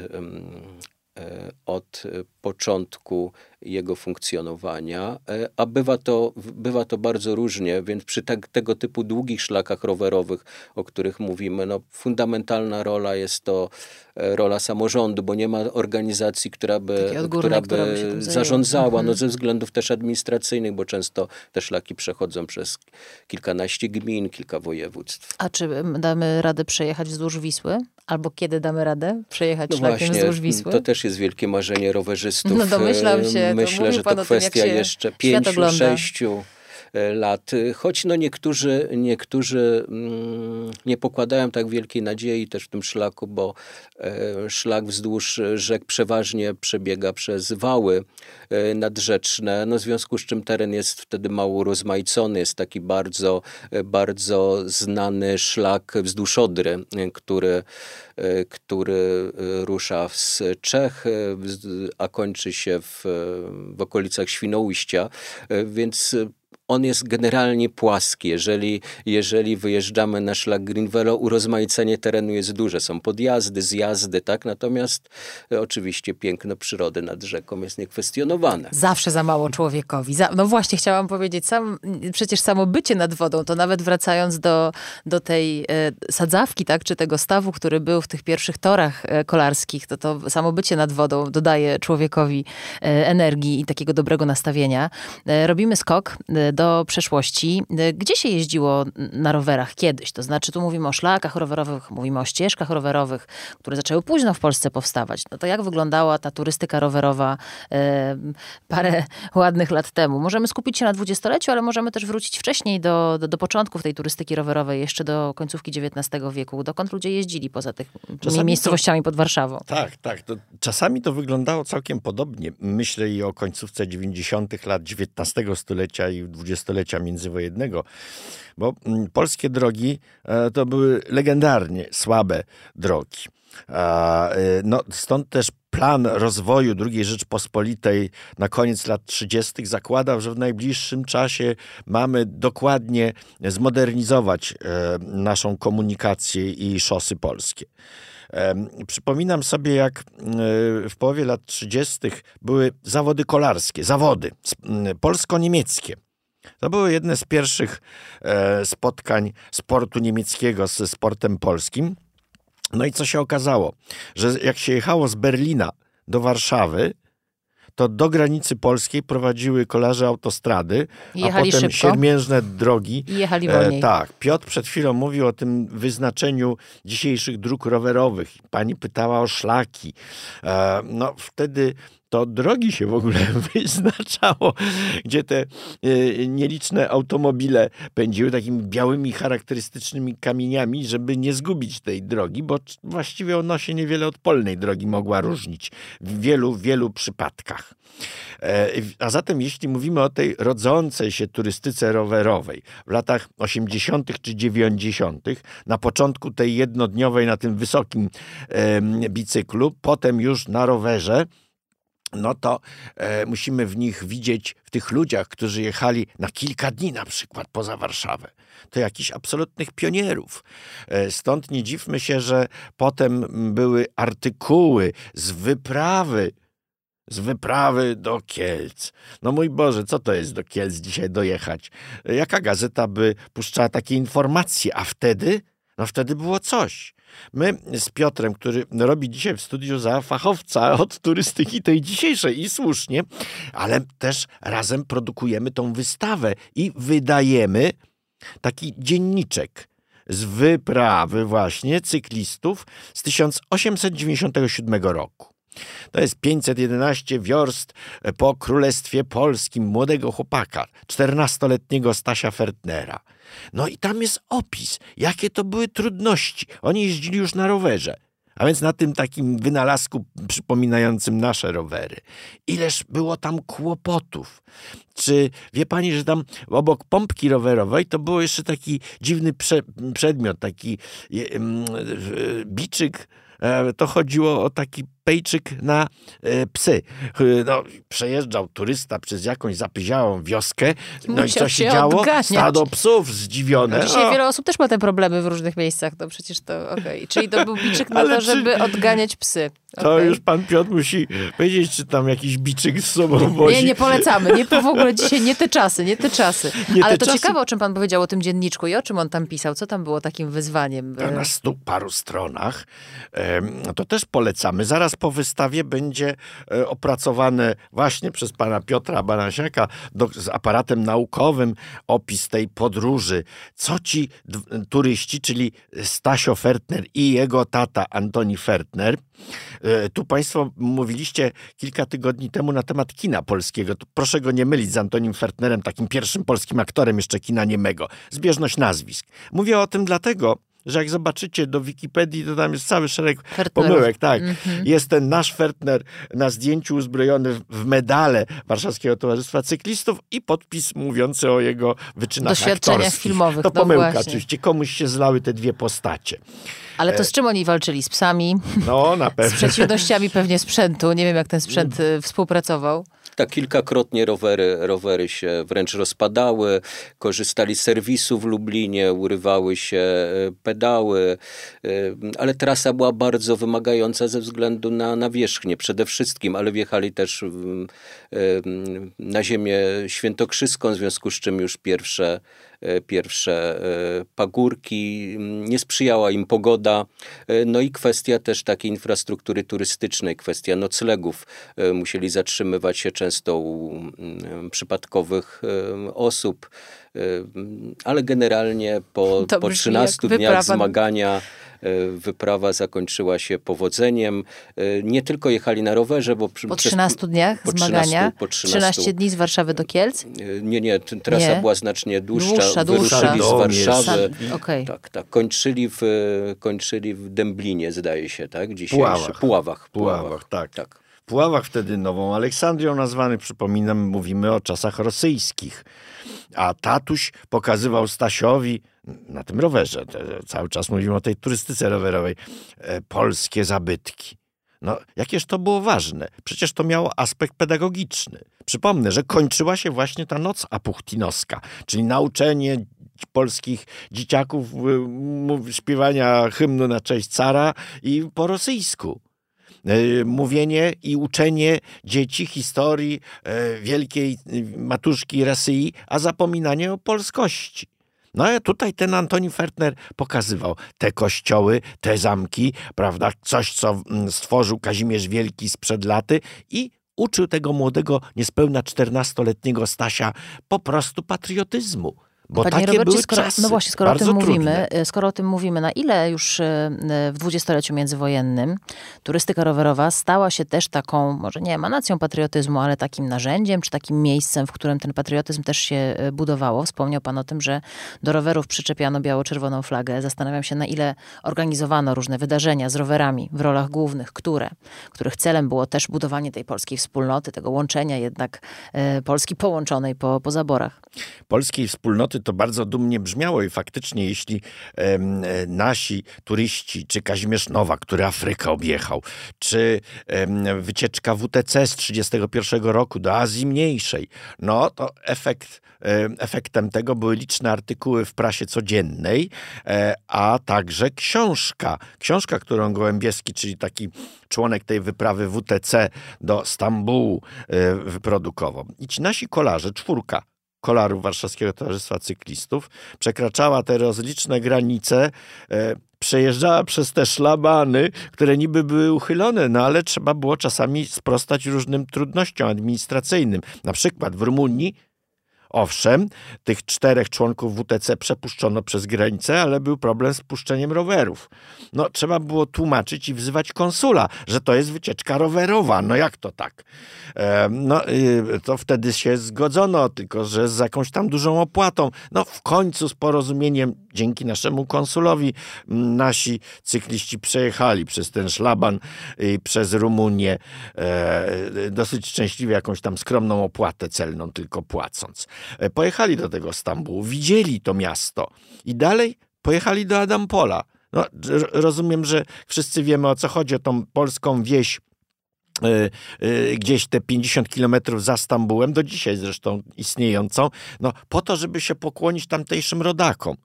od początku jego funkcjonowania, e, a bywa to, bywa to bardzo różnie, więc przy te, tego typu długich szlakach rowerowych, o których mówimy, no, fundamentalna rola jest to e, rola samorządu, bo nie ma organizacji, która by, która by zarządzała, no, mhm. ze względów też administracyjnych, bo często te szlaki przechodzą przez kilkanaście gmin, kilka województw. A czy damy radę przejechać wzdłuż Wisły? Albo kiedy damy radę przejechać no szlakiem właśnie, wzdłuż Wisły? To też jest wielkie marzenie rowerzystów. No domyślam się. Myślę, że to kwestia jeszcze pięciu, sześciu lat. Choć no niektórzy, niektórzy mm, nie pokładają tak wielkiej nadziei też w tym szlaku, bo e, szlak wzdłuż rzek przeważnie przebiega przez wały e, nadrzeczne, no w związku z czym teren jest wtedy mało rozmaicony. Jest taki bardzo, bardzo znany szlak wzdłuż Odry, który E, który e, rusza z Czech, e, a kończy się w, w okolicach Świnoujścia, więc on jest generalnie płaski. Jeżeli, jeżeli wyjeżdżamy na szlak Greenvelo, urozmaicenie terenu jest duże. Są podjazdy, zjazdy, tak? Natomiast e, oczywiście piękno przyrody nad rzeką jest niekwestionowane. Zawsze za mało człowiekowi. Za, no właśnie, chciałam powiedzieć, sam, przecież samo bycie nad wodą, to nawet wracając do, do tej e, sadzawki, tak? Czy tego stawu, który był w tych pierwszych torach e, kolarskich, to to samo bycie nad wodą dodaje człowiekowi energii i takiego dobrego nastawienia. Robimy skok do przeszłości. Gdzie się jeździło na rowerach kiedyś? To znaczy, tu mówimy o szlakach rowerowych, mówimy o ścieżkach rowerowych, które zaczęły późno w Polsce powstawać. No to jak wyglądała ta turystyka rowerowa e, parę ładnych lat temu? Możemy skupić się na dwudziestoleciu, ale możemy też wrócić wcześniej do, do, do początków tej turystyki rowerowej, jeszcze do końcówki XIX wieku. Dokąd ludzie jeździli poza tych czasami miejscowościami to, pod Warszawą? Tak, tak. To, czasami to wyglądało całkiem podobnie. Myślę i o końcówce 90. lat XIX stulecia i dwudziestolecia międzywojennego, bo mm, polskie drogi e, to były legendarnie słabe drogi. E, no, stąd też plan rozwoju II Rzeczpospolitej na koniec lat 30. zakładał, że w najbliższym czasie mamy dokładnie zmodernizować e, naszą komunikację i szosy polskie. Przypominam sobie, jak w połowie lat 30. były zawody kolarskie, zawody polsko-niemieckie. To były jedne z pierwszych e, spotkań sportu niemieckiego ze sportem polskim. No i co się okazało? Że jak się jechało z Berlina do Warszawy, to do granicy polskiej prowadziły kolarze autostrady, a potem szybko. siermiężne drogi. I jechali wolniej. E, tak. Piotr przed chwilą mówił o tym wyznaczeniu dzisiejszych dróg rowerowych. Pani pytała o szlaki. E, no wtedy to drogi się w ogóle wyznaczało, gdzie te e, nieliczne automobile pędziły takimi białymi, charakterystycznymi kamieniami, żeby nie zgubić tej drogi, bo właściwie ona się niewiele od polnej drogi mogła różnić w wielu, wielu przypadkach. E, a zatem, jeśli mówimy o tej rodzącej się turystyce rowerowej w latach 80. czy 90., na początku tej jednodniowej na tym wysokim bicyklu, potem już na rowerze, no to e, musimy w nich widzieć, w tych ludziach, którzy jechali na kilka dni na przykład poza Warszawę, to jakichś absolutnych pionierów. E, stąd nie dziwmy się, że potem były artykuły z wyprawy z wyprawy do Kielc. No mój Boże, co to jest do Kielc dzisiaj dojechać? Jaka gazeta by puszczała takie informacje? A wtedy? No wtedy było coś. My z Piotrem, który robi dzisiaj w studiu za fachowca od turystyki tej dzisiejszej i słusznie, ale też razem produkujemy tą wystawę i wydajemy taki dzienniczek z wyprawy właśnie cyklistów z 1897 roku. To jest 511 wiorst po Królestwie Polskim młodego chłopaka, 14-letniego Stasia Fertnera. No i tam jest opis, jakie to były trudności. Oni jeździli już na rowerze. A więc na tym takim wynalazku przypominającym nasze rowery. Ileż było tam kłopotów. Czy wie pani, że tam obok pompki rowerowej to był jeszcze taki dziwny prze, przedmiot, taki je, biczyk. E, to chodziło o taki pejczyk na e, psy. No, przejeżdżał turysta przez jakąś zapyziałą wioskę, no Musiał i co się, działo? Odganiać. Stado psów zdziwione. No dzisiaj o. wiele osób też ma te problemy w różnych miejscach, to przecież to okej. Okay. Czyli to był biczyk na to, żeby czy... odganiać psy. To okay. już pan Piotr musi powiedzieć, czy tam jakiś biczyk z sobą wozi. Nie, nie polecamy. Nie, w ogóle dzisiaj nie te czasy, nie te czasy. Nie Ale te to czasy... ciekawe, o czym pan powiedział, o tym dzienniczku i o czym on tam pisał. Co tam było takim wyzwaniem? Na stu paru stronach. To też polecamy. Zaraz po wystawie będzie e, opracowane właśnie przez pana Piotra Banasiaka z aparatem naukowym opis tej podróży. Co ci turyści, czyli Stasio Fertner i jego tata Antoni Fertner, e, tu państwo mówiliście kilka tygodni temu na temat kina polskiego. To proszę go nie mylić z Antonim Fertnerem, takim pierwszym polskim aktorem jeszcze kina niemego. Zbieżność nazwisk. Mówię o tym dlatego, że jak zobaczycie do Wikipedii, to tam jest cały szereg pomyłek. Tak. -hmm. Jest ten nasz Fertner na zdjęciu uzbrojony w medale Warszawskiego Towarzystwa Cyklistów i podpis mówiący o jego wyczynach Doświadczeniach aktorskich. filmowych. To no pomyłka właśnie. oczywiście. Komuś się zlały te dwie postacie. Ale to e, z czym oni walczyli? Z psami? No, na pewno. Z przeciwnościami pewnie sprzętu. Nie wiem, jak ten sprzęt mm. współpracował. Tak, kilkakrotnie rowery, rowery się wręcz rozpadały, korzystali z serwisu w Lublinie, urywały się e, pedały, e, ale trasa była bardzo wymagająca ze względu na nawierzchnię przede wszystkim, ale wjechali też na ziemię świętokrzyską, w związku z czym już pierwsze E, pierwsze e, pagórki, nie sprzyjała im pogoda, e, no i kwestia też takiej infrastruktury turystycznej, kwestia noclegów. Musieli zatrzymywać się często u przypadkowych osób, ale generalnie po, po 13 dniach zmagania E, wyprawa zakończyła się powodzeniem. E, nie tylko jechali na rowerze, bo... Po 13 przez, dniach po 13, zmagania? Po 13, 13 dni z Warszawy do Kielc? E, nie, nie, trasa nie. była znacznie dłuższa. dłuższa Wyruszyli dłuższa. z Warszawy. Okay. Tak, tak. Kończyli w, kończyli w Dęblinie, zdaje się, tak? Dzisiejszy. Puławach. Puławach, Puławach, Puławach tak. tak. Puławach wtedy Nową Aleksandrią nazwany, przypominam, mówimy o czasach rosyjskich. A tatuś pokazywał Stasiowi na tym rowerze, cały czas mówimy o tej turystyce rowerowej, e, polskie zabytki. No, jakież to było ważne? Przecież to miało aspekt pedagogiczny. Przypomnę, że kończyła się właśnie ta noc apuchtinowska, czyli nauczenie polskich dzieciaków śpiewania hymnu na cześć cara i po rosyjsku. E, mówienie i uczenie dzieci historii e, wielkiej e, matuszki Rosji, a zapominanie o polskości. No a tutaj ten Antoni Fertner pokazywał te kościoły, te zamki, prawda, coś, co mm, stworzył Kazimierz Wielki sprzed laty i uczył tego młodego, niespełna 14-letniego Stasia po prostu patriotyzmu. Bo Panie takie Robercie, skoro, czasy, no właśnie, skoro o tym mówimy, e, skoro o tym mówimy, na ile już e, w dwudziestoleciu międzywojennym turystyka rowerowa stała się też taką, może nie emanacją patriotyzmu, ale takim narzędziem, czy takim miejscem, w którym ten patriotyzm też się e, budowało. Wspomniał pan o tym, że do rowerów przyczepiano biało-czerwoną flagę. Zastanawiam się, na ile organizowano różne wydarzenia z rowerami w rolach głównych, które, których celem było też budowanie tej polskiej wspólnoty, tego łączenia jednak Polski połączonej po, po zaborach. Polskiej wspólnoty to bardzo dumnie brzmiało i faktycznie jeśli e, nasi turyści, czy Kazimierz Nowak, który Afrykę objechał, czy wycieczka WTC z 1931 roku do Azji Mniejszej, no to efekt, efektem tego były liczne artykuły w prasie codziennej, e, a także książka. Książka, którą Gołębieski, czyli taki członek tej wyprawy WTC do Stambułu e, wyprodukował. I ci nasi kolarze, czwórka, kolarów Warszawskiego Towarzystwa Cyklistów, przekraczała te rozliczne granice, e, przejeżdżała przez te szlabany, które niby były uchylone, no ale trzeba było czasami sprostać różnym trudnościom administracyjnym. Na przykład w Rumunii Owszem, tych czterech członków WTC przepuszczono przez granicę, ale był problem z puszczeniem rowerów. No, trzeba było tłumaczyć i wzywać konsula, że to jest wycieczka rowerowa. No jak to tak? E, no, y, to wtedy się zgodzono, tylko że z jakąś tam dużą opłatą. No, w końcu z porozumieniem, dzięki naszemu konsulowi, nasi cykliści przejechali przez ten szlaban i przez Rumunię e, dosyć szczęśliwie jakąś tam skromną opłatę celną tylko płacąc. E, pojechali do tego Stambułu, widzieli to miasto i dalej pojechali do Adampola. No, rozumiem, że wszyscy wiemy o co chodzi, o tą polską wieś e, e, gdzieś te 50 kilometrów za Stambułem, do dzisiaj zresztą istniejącą, no po to, żeby się pokłonić tamtejszym rodakom.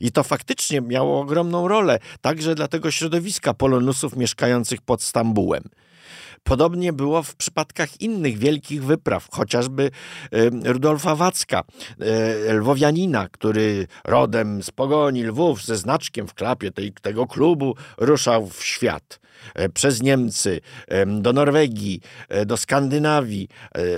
I to faktycznie miało ogromną rolę, także dla tego środowiska polonusów mieszkających pod Stambułem. Podobnie było w przypadkach innych wielkich wypraw, chociażby Rudolfa Wacka, e, lwowianina, który rodem z Pogoni Lwów, ze znaczkiem w klapie tej, tego klubu, ruszał w świat e, przez Niemcy, do Norwegii, e, do Skandynawii,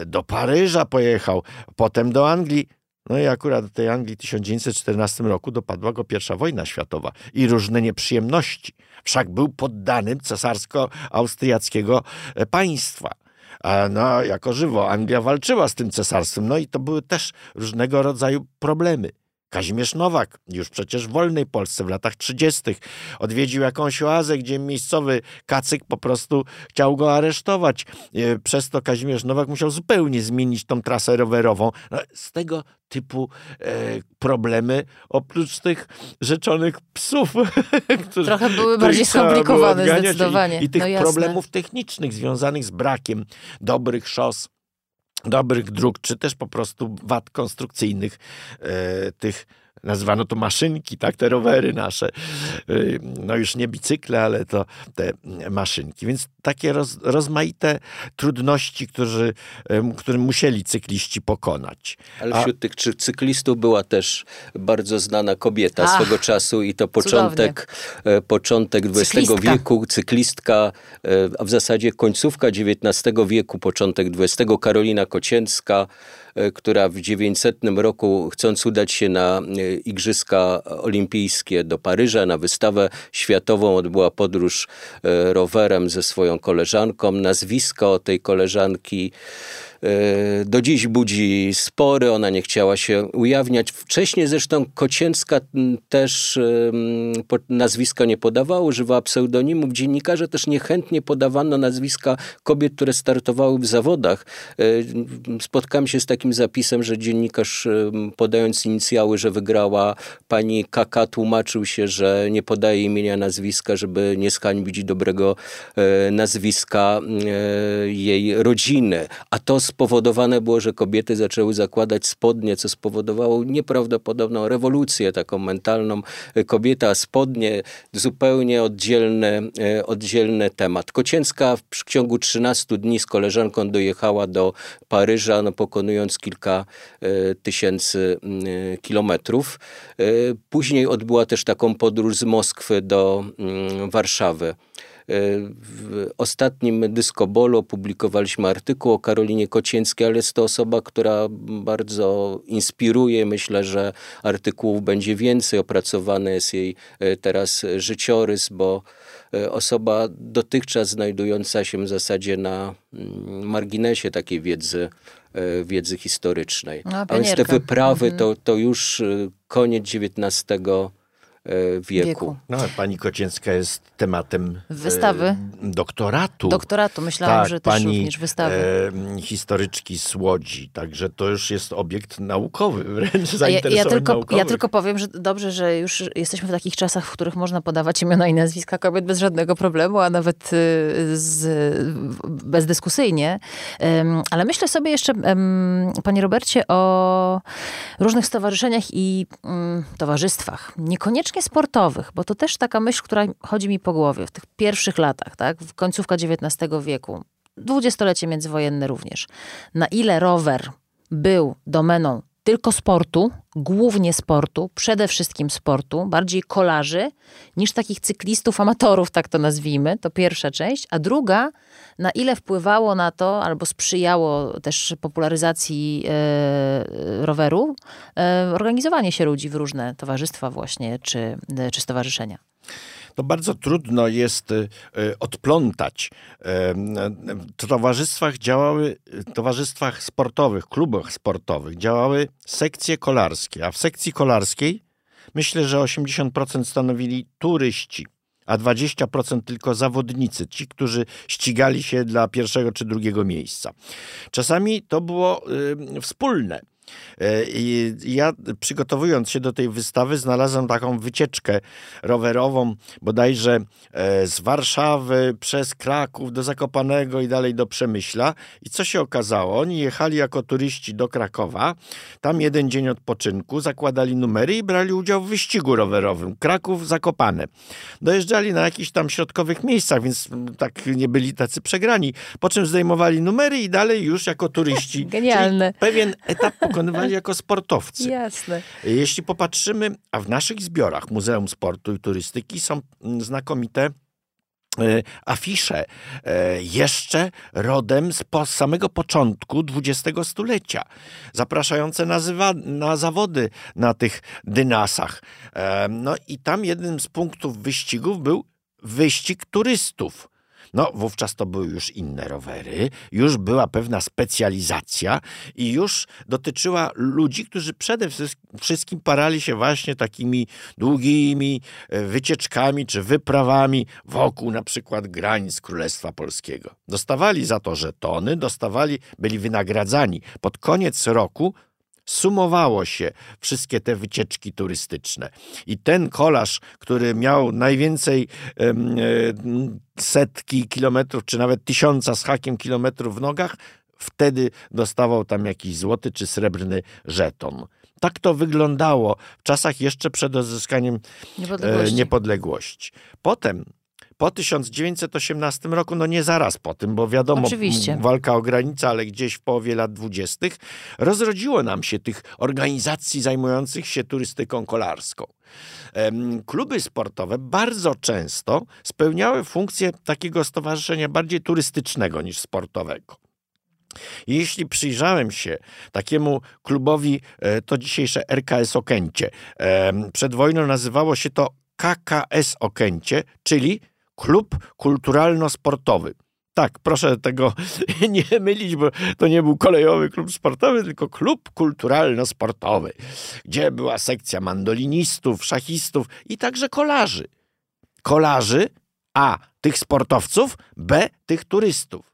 do Paryża pojechał, potem do Anglii. No i akurat do tej Anglii w 1914 roku dopadła go pierwsza wojna światowa i różne nieprzyjemności. Wszak był poddanym cesarsko-austriackiego e, państwa. No, jako żywo Anglia walczyła z tym cesarstwem, no i to były też różnego rodzaju problemy. Kazimierz Nowak, już przecież w wolnej Polsce w latach 30., odwiedził jakąś oazę, gdzie miejscowy kacyk po prostu chciał go aresztować. E, przez to Kazimierz Nowak musiał zupełnie zmienić tą trasę rowerową. No, z tego typu e, problemy, oprócz tych rzeczonych psów. Którzy, Trochę były bardziej skomplikowane zdecydowanie. I, i tych no problemów technicznych związanych z brakiem dobrych szos dobrych dróg, czy też po prostu wad konstrukcyjnych e, tych nazywano to maszynki, tak, te rowery nasze, y, no już nie bicykle, ale to te maszynki, więc takie roz, rozmaite trudności, którzy, którym musieli cykliści pokonać. Ale wśród A... tych cyklistów była też bardzo znana kobieta Ach, swego czasu i to początek, cudownie. początek XX cyklistka. wieku, cyklistka, e, a w zasadzie końcówka XIX wieku, początek XX, Karolina Kocięcka, E, która w 900 roku, chcąc udać się na e, Igrzyska Olimpijskie do Paryża, na wystawę światową, odbyła podróż e, rowerem ze swoją koleżanką. Nazwisko tej koleżanki do dziś budzi spory, ona nie chciała się ujawniać. Wcześniej zresztą Kocięcka też nazwiska nie podawała, używała pseudonimów. Dziennikarze też niechętnie podawano nazwiska kobiet, które startowały w zawodach. Spotkałem się z takim zapisem, że dziennikarz podając inicjały, że wygrała pani Kaka, tłumaczył się, że nie podaje imienia, nazwiska, żeby nie skańbić dobrego e, nazwiska e, jej rodziny. A to spowodowane było, że kobiety zaczęły zakładać spodnie, co spowodowało nieprawdopodobną rewolucję taką mentalną. Kobieta, spodnie, zupełnie oddzielny, e, oddzielny temat. Kocięcka w ciągu 13 dni z koleżanką dojechała do Paryża, no, pokonując kilka tysięcy kilometrów. Później odbyła też taką podróż z Moskwy do mm, Warszawy. E, w ostatnim Dyskobolu opublikowaliśmy artykuł o Karolinie Kocięckiej, ale jest to osoba, która bardzo inspiruje. Myślę, że artykułów będzie więcej. Opracowany jest jej e, teraz życiorys, bo e, osoba dotychczas znajdująca się w zasadzie na mm, marginesie takiej wiedzy wiedzy historycznej. No, a więc te wyprawy mhm. to, to już koniec XIX wieku. wieku. No, pani Kocięcka jest tematem wystawy e, doktoratu. Doktoratu, myślałam, tak, że też pani, również wystawy. E, historyczki z Łodzi, także to już jest obiekt naukowy, wręcz ja, ja, tylko, ja tylko powiem, że dobrze, że już jesteśmy w takich czasach, w których można podawać imiona i nazwiska kobiet bez żadnego problemu, a nawet y, z, bezdyskusyjnie. Ale myślę sobie jeszcze, panie Robercie, o różnych stowarzyszeniach i mm, towarzystwach. Niekoniecznie niekoniecznie sportowych, bo to też taka myśl, która chodzi mi po głowie w tych pierwszych latach, tak, w końcówka XIX wieku, dwudziestolecie międzywojenne również. Na ile rower był domeną tylko sportu, głównie sportu, przede wszystkim sportu, bardziej kolarzy niż takich cyklistów, amatorów, tak to nazwijmy. To pierwsza część. A druga, na ile wpływało na to, albo sprzyjało też popularyzacji e, roweru, e, organizowanie się ludzi w różne towarzystwa właśnie, czy, czy stowarzyszenia to bardzo trudno jest y, y, odplątać. W towarzystwach działały, w towarzystwach sportowych, klubach sportowych działały sekcje kolarskie, a w sekcji kolarskiej myślę, że 80% stanowili turyści a 20% tylko zawodnicy, ci, którzy ścigali się dla pierwszego czy drugiego miejsca. Czasami to było y, wspólne. E, I ja przygotowując się do tej wystawy znalazłem taką wycieczkę rowerową bodajże e, z Warszawy przez Kraków do Zakopanego i dalej do Przemyśla. I co się okazało? Oni jechali jako turyści do Krakowa, tam jeden dzień odpoczynku, zakładali numery i brali udział w wyścigu rowerowym. Kraków, Zakopane. Dojeżdżali na jakichś tam środkowych miejscach, więc tak nie byli tacy przegrani. Po czym zdejmowali numery i dalej już jako turyści. Genialne. Czyli pewien etap wykonywali jako sportowcy. Jasne. Jeśli popatrzymy, a w naszych zbiorach Muzeum Sportu i Turystyki są mm, znakomite e, afisze e, jeszcze rodem z po samego początku XX stulecia, zapraszające na, na zawody na tych dynasach. E, no i tam jednym z punktów wyścigów był wyścig turystów. No, wówczas to były już inne rowery, już była pewna specjalizacja i już dotyczyła ludzi, którzy przede wszystkim parali się właśnie takimi długimi e, wycieczkami czy wyprawami wokół na przykład granic Królestwa Polskiego. Dostawali za to żetony, dostawali, byli wynagradzani. Pod koniec roku sumowało się wszystkie te wycieczki turystyczne. I ten kolarz, który miał najwięcej e, setki kilometrów, czy nawet tysiąca z hakiem kilometrów w nogach, wtedy dostawał tam jakiś złoty czy srebrny żeton. Tak to wyglądało w czasach jeszcze przed odzyskaniem e, niepodległości. niepodległości. Potem po 1918 roku, no nie zaraz po tym, bo wiadomo, Oczywiście. walka o granicę, ale gdzieś w połowie lat dwudziestych, rozrodziło nam się tych organizacji zajmujących się turystyką kolarską. Kluby sportowe bardzo często spełniały funkcję takiego stowarzyszenia bardziej turystycznego niż sportowego. Jeśli przyjrzałem się takiemu klubowi, e, to dzisiejsze RKS Okęcie. Przed wojną nazywało się to KKS Okęcie, czyli klub kulturalno-sportowy. tak, proszę tego nie mylić, bo to nie był kolejowy klub sportowy, tylko klub kulturalno-sportowy, gdzie była sekcja mandolinistów, szachistów i także kolarzy. Kolarzy, a tych sportowców, b tych turystów.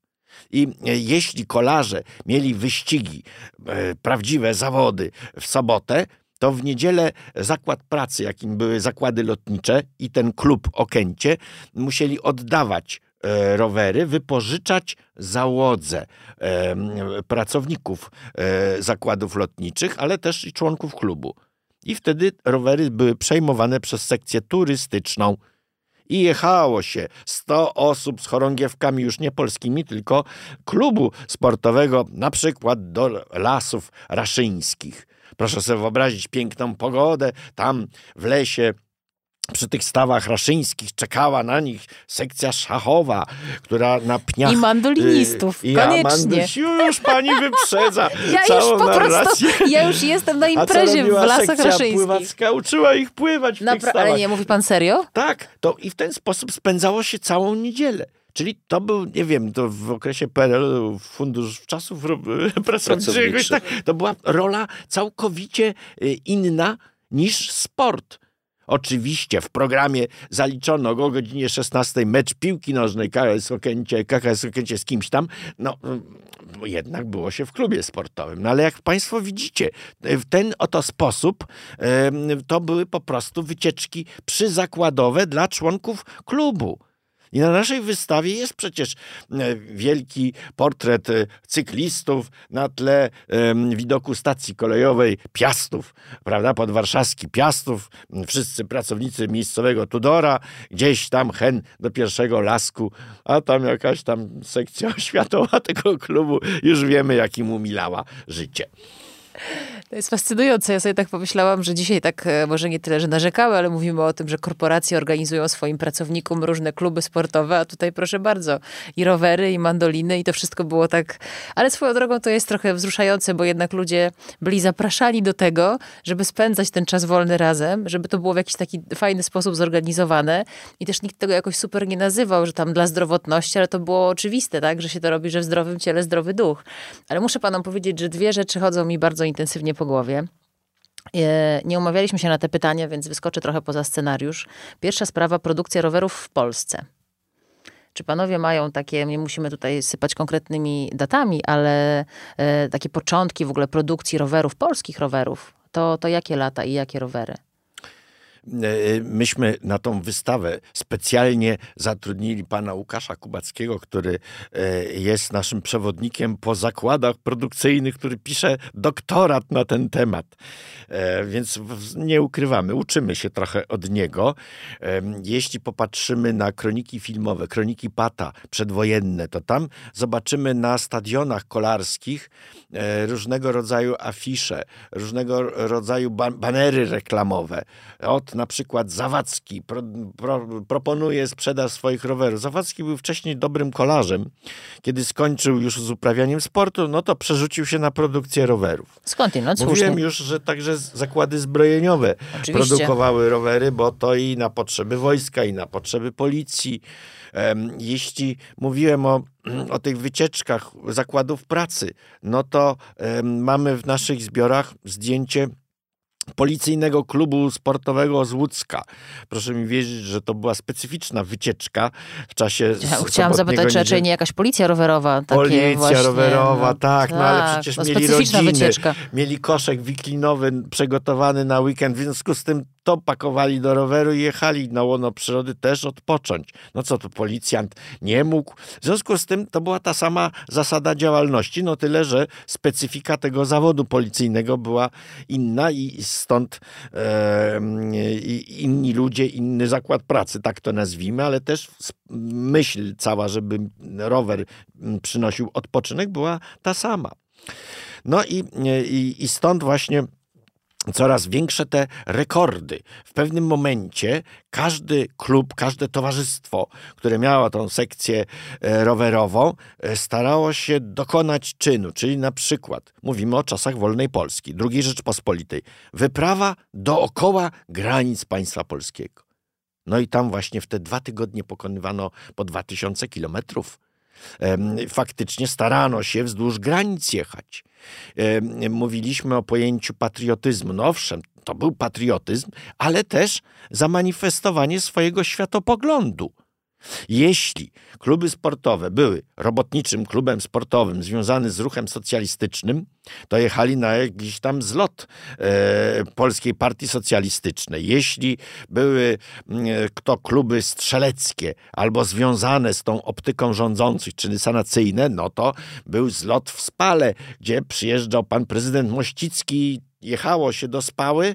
I e, jeśli kolarze mieli wyścigi, e, prawdziwe zawody w sobotę, to w niedzielę zakład pracy, jakim były zakłady lotnicze i ten klub Okęcie, musieli oddawać e, rowery, wypożyczać załodze pracowników zakładów lotniczych, ale też i członków klubu. I wtedy rowery były przejmowane przez sekcję turystyczną i jechało się 100 osób z chorągiewkami już nie polskimi, tylko klubu sportowego, na przykład do lasów raszyńskich. Proszę sobie wyobrazić piękną pogodę tam w lesie przy tych stawach raszyńskich czekała na nich sekcja szachowa, która na pniach... I mandolinistów, y, koniecznie. Ja już pani wyprzedza ja całą już po narrację. Prostu, ja już jestem na imprezie w Lasach Raszyńskich. pływacka uczyła ich pływać w Napra- tych stawach. Ale nie, mówi pan serio? Tak, to i w ten sposób spędzało się całą niedzielę. Czyli to był, nie wiem, to w okresie PRL, Fundusz Czasów Pracowniczych, tak, to była rola całkowicie y, inna niż sport. Oczywiście w programie zaliczono o godzinie 16 mecz piłki nożnej KS Okęcie, KKS Okęcie z kimś tam. No, mm, jednak było się w klubie sportowym. No ale jak Państwo widzicie, w ten oto sposób to były po prostu wycieczki przyzakładowe dla członków klubu. I na naszej wystawie jest przecież e, wielki portret e, cyklistów na tle widoku stacji kolejowej Piastów, prawda, podwarszawski Piastów, wszyscy pracownicy miejscowego Tudora, gdzieś tam hen do pierwszego lasku, a tam jakaś tam sekcja oświatowa tego klubu, już wiemy, jak im umilała życie. To jest fascynujące. Ja sobie tak pomyślałam, że dzisiaj tak e, może nie tyle, że narzekały, ale mówimy o tym, że korporacje organizują swoim pracownikom różne kluby sportowe, a tutaj proszę bardzo, i rowery, i mandoliny, i to wszystko było tak. Ale swoją drogą to jest trochę wzruszające, bo jednak ludzie byli zapraszani do tego, żeby spędzać ten czas wolny razem, żeby to było w jakiś taki fajny sposób zorganizowane. I też nikt tego jakoś super nie nazywał, że tam dla zdrowotności, ale to było oczywiste, tak, że się to robi, że w zdrowym ciele zdrowy duch. Ale muszę panom powiedzieć, że dwie rzeczy chodzą mi bardzo intensywnie po głowie. E, nie umawialiśmy się na te pytania, więc wyskoczę trochę poza scenariusz. Pierwsza sprawa, produkcja rowerów w Polsce. Czy panowie mają takie, nie musimy tutaj sypać konkretnymi datami, ale e, takie początki w ogóle produkcji rowerów, polskich rowerów? To, to jakie lata i jakie rowery? E, myśmy na tą wystawę specjalnie zatrudnili pana Łukasza Kubackiego, który e, jest naszym przewodnikiem po zakładach produkcyjnych, który pisze doktorat na ten temat. E, więc nie ukrywamy, uczymy się trochę od niego. Jeśli popatrzymy na kroniki filmowe, kroniki Pata przedwojenne, to tam zobaczymy na stadionach kolarskich różnego rodzaju afisze, różnego rodzaju banery reklamowe. Od na przykład Zawadzki pro, pro, proponuje sprzedaż swoich rowerów. Zawadzki był wcześniej dobrym kolarzem. Kiedy skończył już z uprawianiem sportu, no to przerzucił się na produkcję rowerów. Skądinąd, no, Mówiłem już, że także zakłady zbrojeniowe Oczywiście. produkowały rowery, bo to i na potrzeby wojska, i na potrzeby policji. Jeśli mówiłem o, o tych wycieczkach zakładów pracy, no to mamy w naszych zbiorach zdjęcie policyjnego klubu sportowego z Łódzka. Proszę mi wierzyć, że to była specyficzna wycieczka w czasie ja, Chciałam zapytać, czy raczej nie jakaś policja rowerowa? policja właśnie, rowerowa, no, tak, no ale tak, przecież no, mieli rodziny, wycieczka. mieli koszek wiklinowy przygotowany na weekend, w związku z tym to pakowali do roweru i jechali na łono przyrody też odpocząć. No co tu policjant nie mógł. W związku z tym to była ta sama zasada działalności, no tyle, że specyfika tego zawodu policyjnego była inna i stąd e, inni ludzie, inny zakład pracy, tak to nazwijmy, ale też myśl cała, żeby rower przynosił odpoczynek była ta sama. No i, i, i stąd właśnie coraz większe te rekordy. W pewnym momencie każdy klub, każde towarzystwo, które miało tą sekcję e, rowerową, e, starało się dokonać czynu, czyli na przykład, mówimy o czasach wolnej Polski, II Rzeczpospolitej, wyprawa dookoła granic państwa polskiego. No i tam właśnie w te dwa tygodnie pokonywano po 2000 kilometrów Faktycznie starano się wzdłuż granic jechać. Mówiliśmy o pojęciu patriotyzmu. No owszem, to był patriotyzm, ale też zamanifestowanie swojego światopoglądu. Jeśli kluby sportowe były robotniczym klubem sportowym związany z ruchem socjalistycznym, to jechali na jakiś tam zlot e, Polskiej Partii Socjalistycznej. Jeśli były e, kto kluby strzeleckie albo związane z tą optyką rządzących, czyli sanacyjne, no to był zlot w Spale, gdzie przyjeżdżał pan prezydent Mościcki, jechało się do Spały,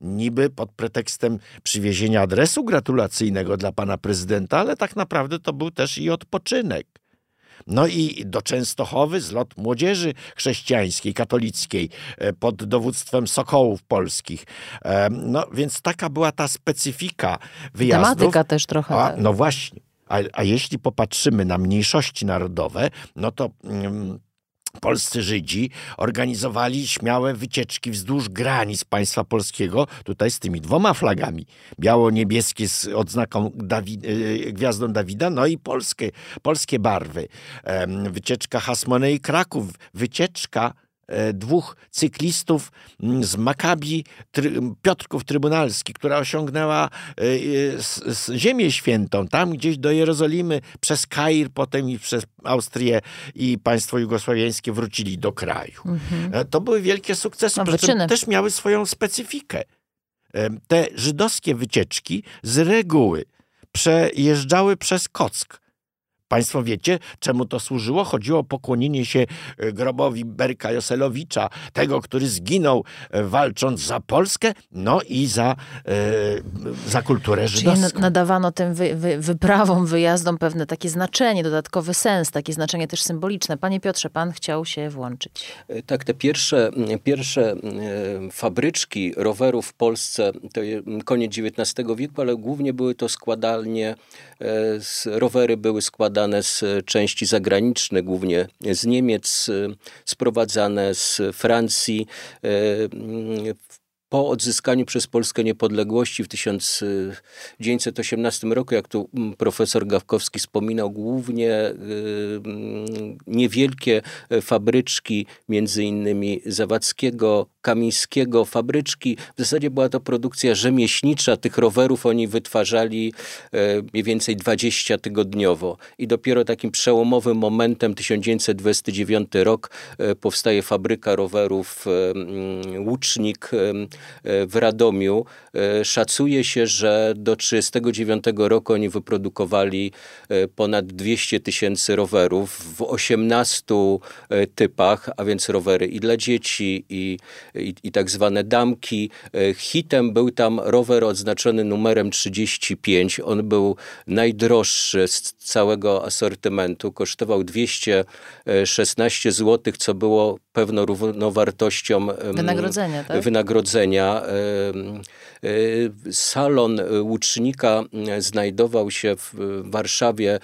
niby pod pretekstem przywiezienia adresu gratulacyjnego dla pana prezydenta, ale tak naprawdę to był też i odpoczynek. No i do Częstochowy zlot młodzieży chrześcijańskiej, katolickiej e, pod dowództwem Sokołów Polskich. E, no więc taka była ta specyfika wyjazdów. Tematyka też trochę. A, no właśnie. A, a jeśli popatrzymy na mniejszości narodowe, no to... Mm, polscy Żydzi organizowali śmiałe wycieczki wzdłuż granic państwa polskiego, tutaj z tymi dwoma flagami. Biało-niebieskie z odznaką Dawi e, gwiazdą Dawida, no i polskie, polskie barwy. Wycieczka Hasmonei Kraków, wycieczka dwóch cyklistów mm, z Makabi Piotrków Trybunalski, która osiągnęła e, Ziemię Świętą, tam gdzieś do Jerozolimy, przez Kair, potem i przez Austrię i państwo jugosłowiańskie wrócili do kraju. Mhm. E, to były wielkie sukcesy, no, też miały swoją specyfikę. Te żydowskie wycieczki z reguły przejeżdżały przez Kock Państwo wiecie, czemu to służyło? Chodziło o pokłonienie się e, grobowi Berka Joselowicza, tego, który zginął e, walcząc za Polskę, no i za, e, za kulturę żydowską. Czyli nadawano tym wy, wy, wyprawom, wyjazdom pewne takie znaczenie, dodatkowy sens, takie znaczenie też symboliczne. Panie Piotrze, pan chciał się włączyć. Tak, te pierwsze, pierwsze fabryczki rowerów w Polsce to koniec XIX wieku, ale głównie były to składalnie, rowery były składane składane z części zagranicznych, głównie z Niemiec, sprowadzane z Francji. E, po odzyskaniu przez Polskę niepodległości w 1918 roku, jak tu mm, profesor Gawkowski wspominał, głównie mm, niewielkie e, fabryczki, między innymi Zawadzkiego, Kamińskiego, fabryczki. W zasadzie była to produkcja rzemieślnicza. Tych rowerów oni wytwarzali e, mniej więcej 20 tygodniowo. I dopiero takim przełomowym momentem 1929 rok e, powstaje fabryka rowerów mm, Łucznik w Radomiu. E, szacuje się, że do 1939 roku oni wyprodukowali e, ponad 200 tysięcy rowerów w 18 e, typach, a więc rowery i dla dzieci, i, i, i tak zwane damki. Hitem był tam rower odznaczony numerem 35. On był najdroższy z całego asortymentu. Kosztował 216 zł, co było pewną równowartością wynagrodzenia. Tak? wynagrodzenia. Salon łucznika znajdował się w Warszawie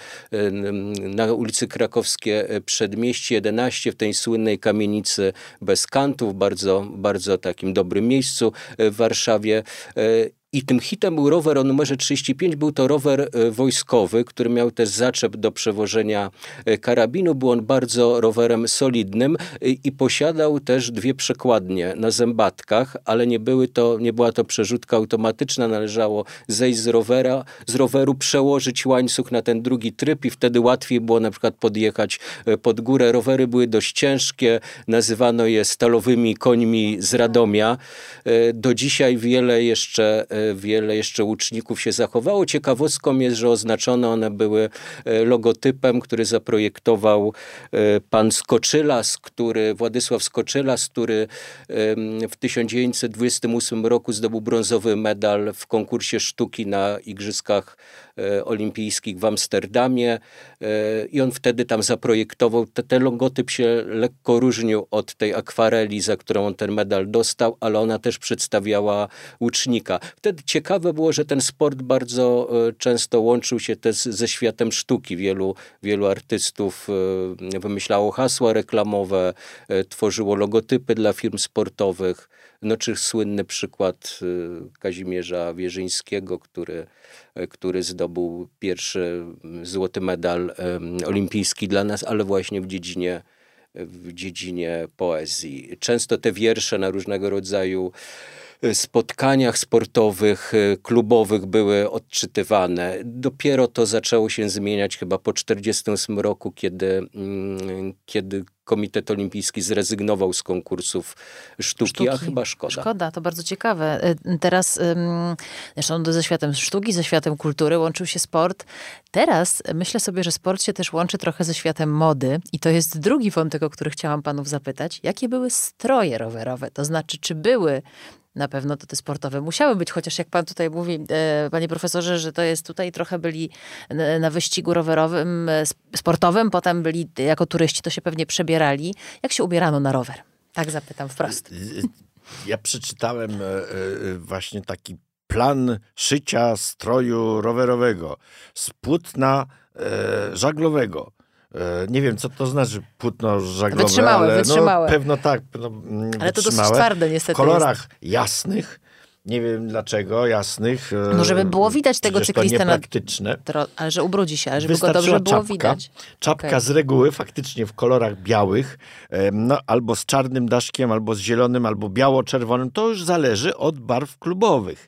na ulicy Krakowskie Przedmieście 11 w tej słynnej kamienicy bez kantów, bardzo, bardzo takim dobrym miejscu w Warszawie. I tym hitem był rower o numerze 35. Był to rower e, wojskowy, który miał też zaczep do przewożenia e, karabinu. Był on bardzo rowerem solidnym e, i posiadał też dwie przekładnie na zębatkach, ale nie, były to, nie była to przerzutka automatyczna. Należało zejść z, rowera, z roweru, przełożyć łańcuch na ten drugi tryb i wtedy łatwiej było na przykład podjechać pod górę. Rowery były dość ciężkie, nazywano je stalowymi końmi z Radomia. Do dzisiaj wiele jeszcze wiele jeszcze łuczników się zachowało. Ciekawostką jest, że oznaczone one były e, logotypem, który zaprojektował e, pan Skoczylas, który, Władysław Skoczylas, który w 1928 roku zdobył brązowy medal w konkursie sztuki na Igrzyskach olimpijskich w Amsterdamie e, i on wtedy tam zaprojektował. Ten logotyp się lekko różnił od tej akwareli, za którą on ten medal dostał, ale ona też przedstawiała łucznika. Wtedy ciekawe było, że ten sport bardzo e, często łączył się też ze światem sztuki. Wielu, wielu artystów wymyślało hasła reklamowe, tworzyło logotypy dla firm sportowych. No czy słynny przykład Kazimierza Wierzyńskiego, który, który zdobył pierwszy złoty medal olimpijski dla nas, ale właśnie w dziedzinie w dziedzinie poezji. Często te wiersze na różnego rodzaju spotkaniach sportowych, e, klubowych były odczytywane. Dopiero to zaczęło się zmieniać chyba po 1948 roku, kiedy, mm, kiedy Komitet Olimpijski zrezygnował z konkursów sztuki, sztuki, a chyba szkoda. Szkoda, to bardzo ciekawe. Y, teraz, zresztą ze światem sztuki, ze światem kultury łączył się sport. Teraz myślę sobie, że sport się też łączy trochę ze światem mody i to jest drugi wątek, o który chciałam panów zapytać. Jakie były stroje rowerowe? To znaczy, czy były na pewno to te sportowe musiały być, chociaż jak pan tutaj mówi, e, panie profesorze, że to jest tutaj trochę byli na wyścigu rowerowym, e, sportowym, potem byli jako turyści, to się pewnie przebierali. Jak się ubierano na rower? Tak zapytam wprost. Ja przeczytałem e, właśnie taki plan szycia stroju rowerowego z płótna żaglowego. E, nie wiem, co to znaczy płótno żaglowe, wytrzymałe, ale wytrzymałe. No, pewno tak. No, ale to dosyć twarde niestety W kolorach jest. jasnych, nie wiem dlaczego, jasnych. No żeby było widać tego cyklistę. Na... Ale że ubrudzi się, ale żeby go dobrze było czapka. widać. Czapka okay. z reguły faktycznie w kolorach białych, no, albo z czarnym daszkiem, albo z zielonym, albo biało-czerwonym. To już zależy od barw klubowych.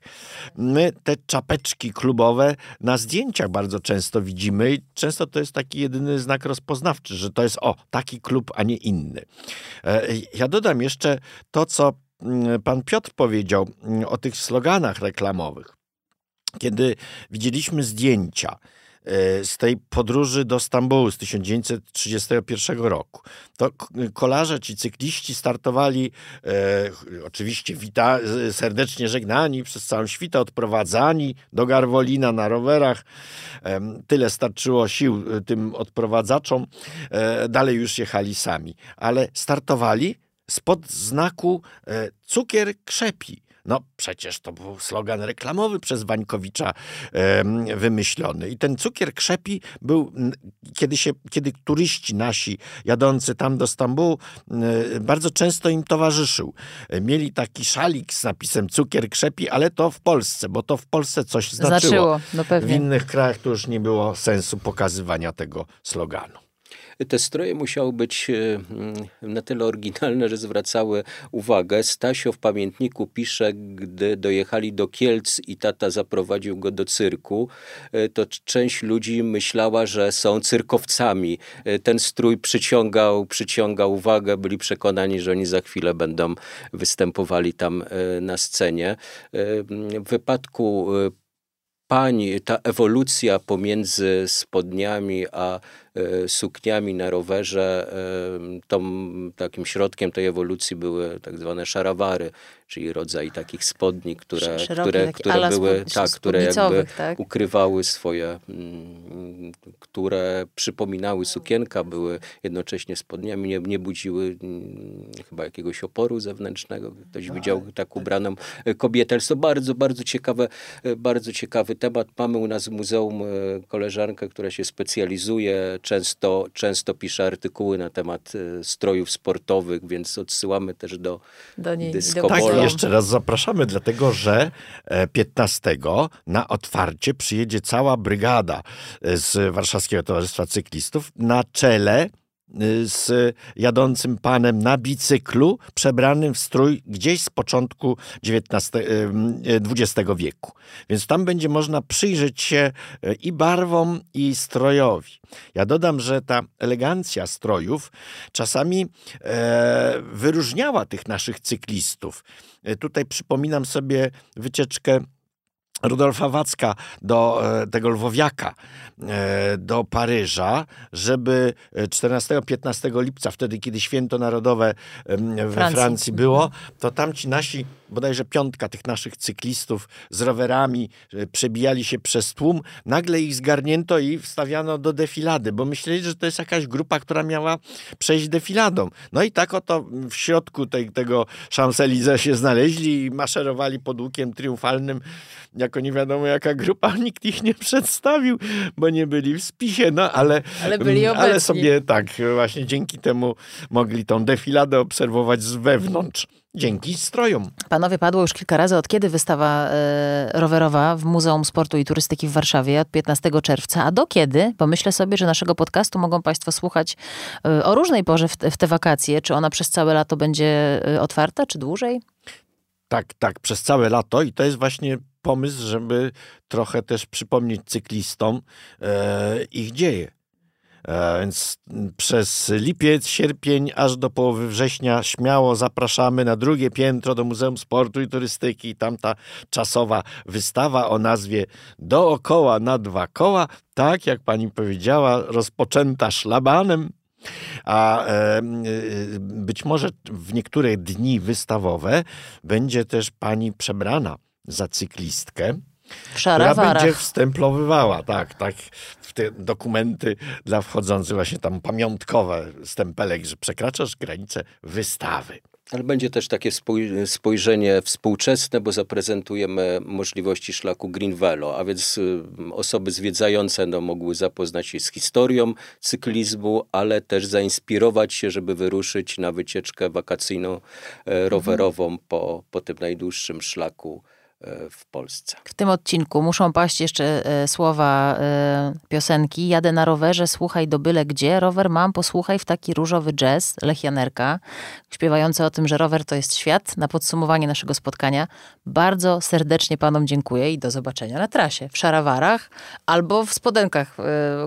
My te czapeczki klubowe na zdjęciach bardzo często widzimy i często to jest taki jedyny znak rozpoznawczy, że to jest o, taki klub, a nie inny. E, ja dodam jeszcze to, co pan Piotr powiedział mm, o tych sloganach reklamowych. Kiedy widzieliśmy zdjęcia e, z tej podróży do Stambułu z 1931 roku. To kolarze ci cykliści startowali e, oczywiście wita, serdecznie żegnani przez całą świtę, odprowadzani do Garwolina na rowerach. E, tyle starczyło sił e, tym odprowadzaczom. E, dalej już jechali sami, ale startowali spod znaku e, cukier krzepi. No przecież to był slogan reklamowy przez Wańkowicza e, wymyślony. I ten cukier krzepi był, kiedy, się, kiedy turyści nasi jadący tam do Stambułu, e, bardzo często im towarzyszył. E, mieli taki szalik z napisem cukier krzepi, ale to w Polsce, bo to w Polsce coś znaczyło. znaczyło no. W innych krajach to już nie było sensu pokazywania tego sloganu. Te stroje musiały być e, mm, na tyle oryginalne, że zwracały uwagę. Stasio w pamiętniku pisze, gdy dojechali do Kielc i tata zaprowadził go do cyrku, e, to część ludzi myślała, że są cyrkowcami. E, ten strój przyciągał, przyciągał uwagę, byli przekonani, że oni za chwilę będą występowali tam na scenie. W wypadku pań ta ewolucja pomiędzy spodniami a sukniami na rowerze. E, tą, takim środkiem tej ewolucji były tak zwane szarawary, czyli rodzaj takich spodni, które, które, które były, tak, które jakby tak? ukrywały swoje, mm, które przypominały sukienka, były jednocześnie spodniami, nie, nie budziły mm, chyba jakiegoś oporu zewnętrznego. Ktoś widział tak ubraną kobietę. Ale to bardzo, bardzo ciekawe, bardzo ciekawy temat. Mamy u nas w muzeum e, koleżankę, która się specjalizuje często, często pisze artykuły na temat e, strojów sportowych, więc odsyłamy też do, do niej. Tak, jeszcze raz zapraszamy, dlatego że 15 e, na otwarcie przyjedzie cała brygada e, z Warszawskiego Towarzystwa Cyklistów na czele z jadącym panem na bicyklu, przebranym w strój gdzieś z początku XX y, wieku. Więc tam będzie można przyjrzeć się y, i barwom, i strojowi. Ja dodam, że ta elegancja strojów czasami e, wyróżniała tych naszych cyklistów. Tutaj przypominam sobie wycieczkę Rudolfa Wacka do e, tego Lwowiaka, e, do Paryża, żeby 14-15 lipca, wtedy kiedy święto narodowe we Francji. Francji było, to tamci nasi, bodajże piątka tych naszych cyklistów z rowerami przebijali się przez tłum, nagle ich zgarnięto i wstawiano do defilady, bo myśleli, że to jest jakaś grupa, która miała przejść defiladą. No i tak oto w środku tej, tego Champs-Élysées się znaleźli i maszerowali pod łukiem triumfalnym jako nie wiadomo jaka grupa, nikt ich nie przedstawił, bo nie byli w spisie, no ale, ale, byli mm, ale sobie tak, właśnie dzięki temu mogli tą defiladę obserwować z wewnątrz. Dzięki strojom. Panowie, padło już kilka razy, od kiedy wystawa e, rowerowa w Muzeum Sportu i Turystyki w Warszawie? Od 15 czerwca. A do kiedy? Bo myślę sobie, że naszego podcastu mogą Państwo słuchać e, o różnej porze w, w te wakacje. Czy ona przez całe lato będzie e, otwarta, czy dłużej? Tak, tak, przez całe lato i to jest właśnie pomysł, żeby trochę też przypomnieć cyklistom e, ich dzieje. E, więc przez lipiec, sierpień, aż do połowy września śmiało zapraszamy na drugie piętro do Muzeum Sportu i Turystyki. Tam ta czasowa wystawa o nazwie Dookoła na dwa koła, tak jak pani powiedziała, rozpoczęta szlabanem, a e, być może w niektóre dni wystawowe będzie też pani przebrana za cyklistkę. Szara która będzie wstęplowywała, tak, tak, w te dokumenty dla wchodzących właśnie tam pamiątkowe stempelek, że przekraczasz granicę wystawy. Ale będzie też takie spojrzenie współczesne, bo zaprezentujemy możliwości szlaku Green Velo, a więc y, osoby zwiedzające no, mogły zapoznać się z historią cyklizmu, ale też zainspirować się, żeby wyruszyć na wycieczkę wakacyjną e, rowerową mhm. po, po tym najdłuższym szlaku w Polsce. W tym odcinku muszą paść jeszcze e, słowa e, piosenki. Jadę na rowerze, słuchaj do byle gdzie. Rower mam, posłuchaj w taki różowy jazz Lech Janerka, śpiewający o tym, że rower to jest świat. Na podsumowanie naszego spotkania bardzo serdecznie panom dziękuję i do zobaczenia na trasie w szarawarach albo w spodenkach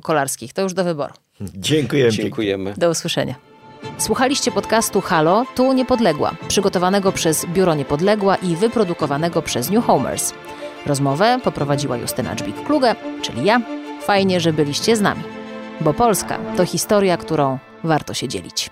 kolarskich. To już do wyboru. Dziękujemy. Dziękujemy. Do usłyszenia. Słuchaliście podcastu Halo, tu Niepodległa, przygotowanego przez Biuro Niepodległa i wyprodukowanego przez New Homers. Rozmowę poprowadziła Justyna Dżbik-Kluge, czyli ja. Fajnie, że byliście z nami. Bo Polska to historia, którą warto się dzielić.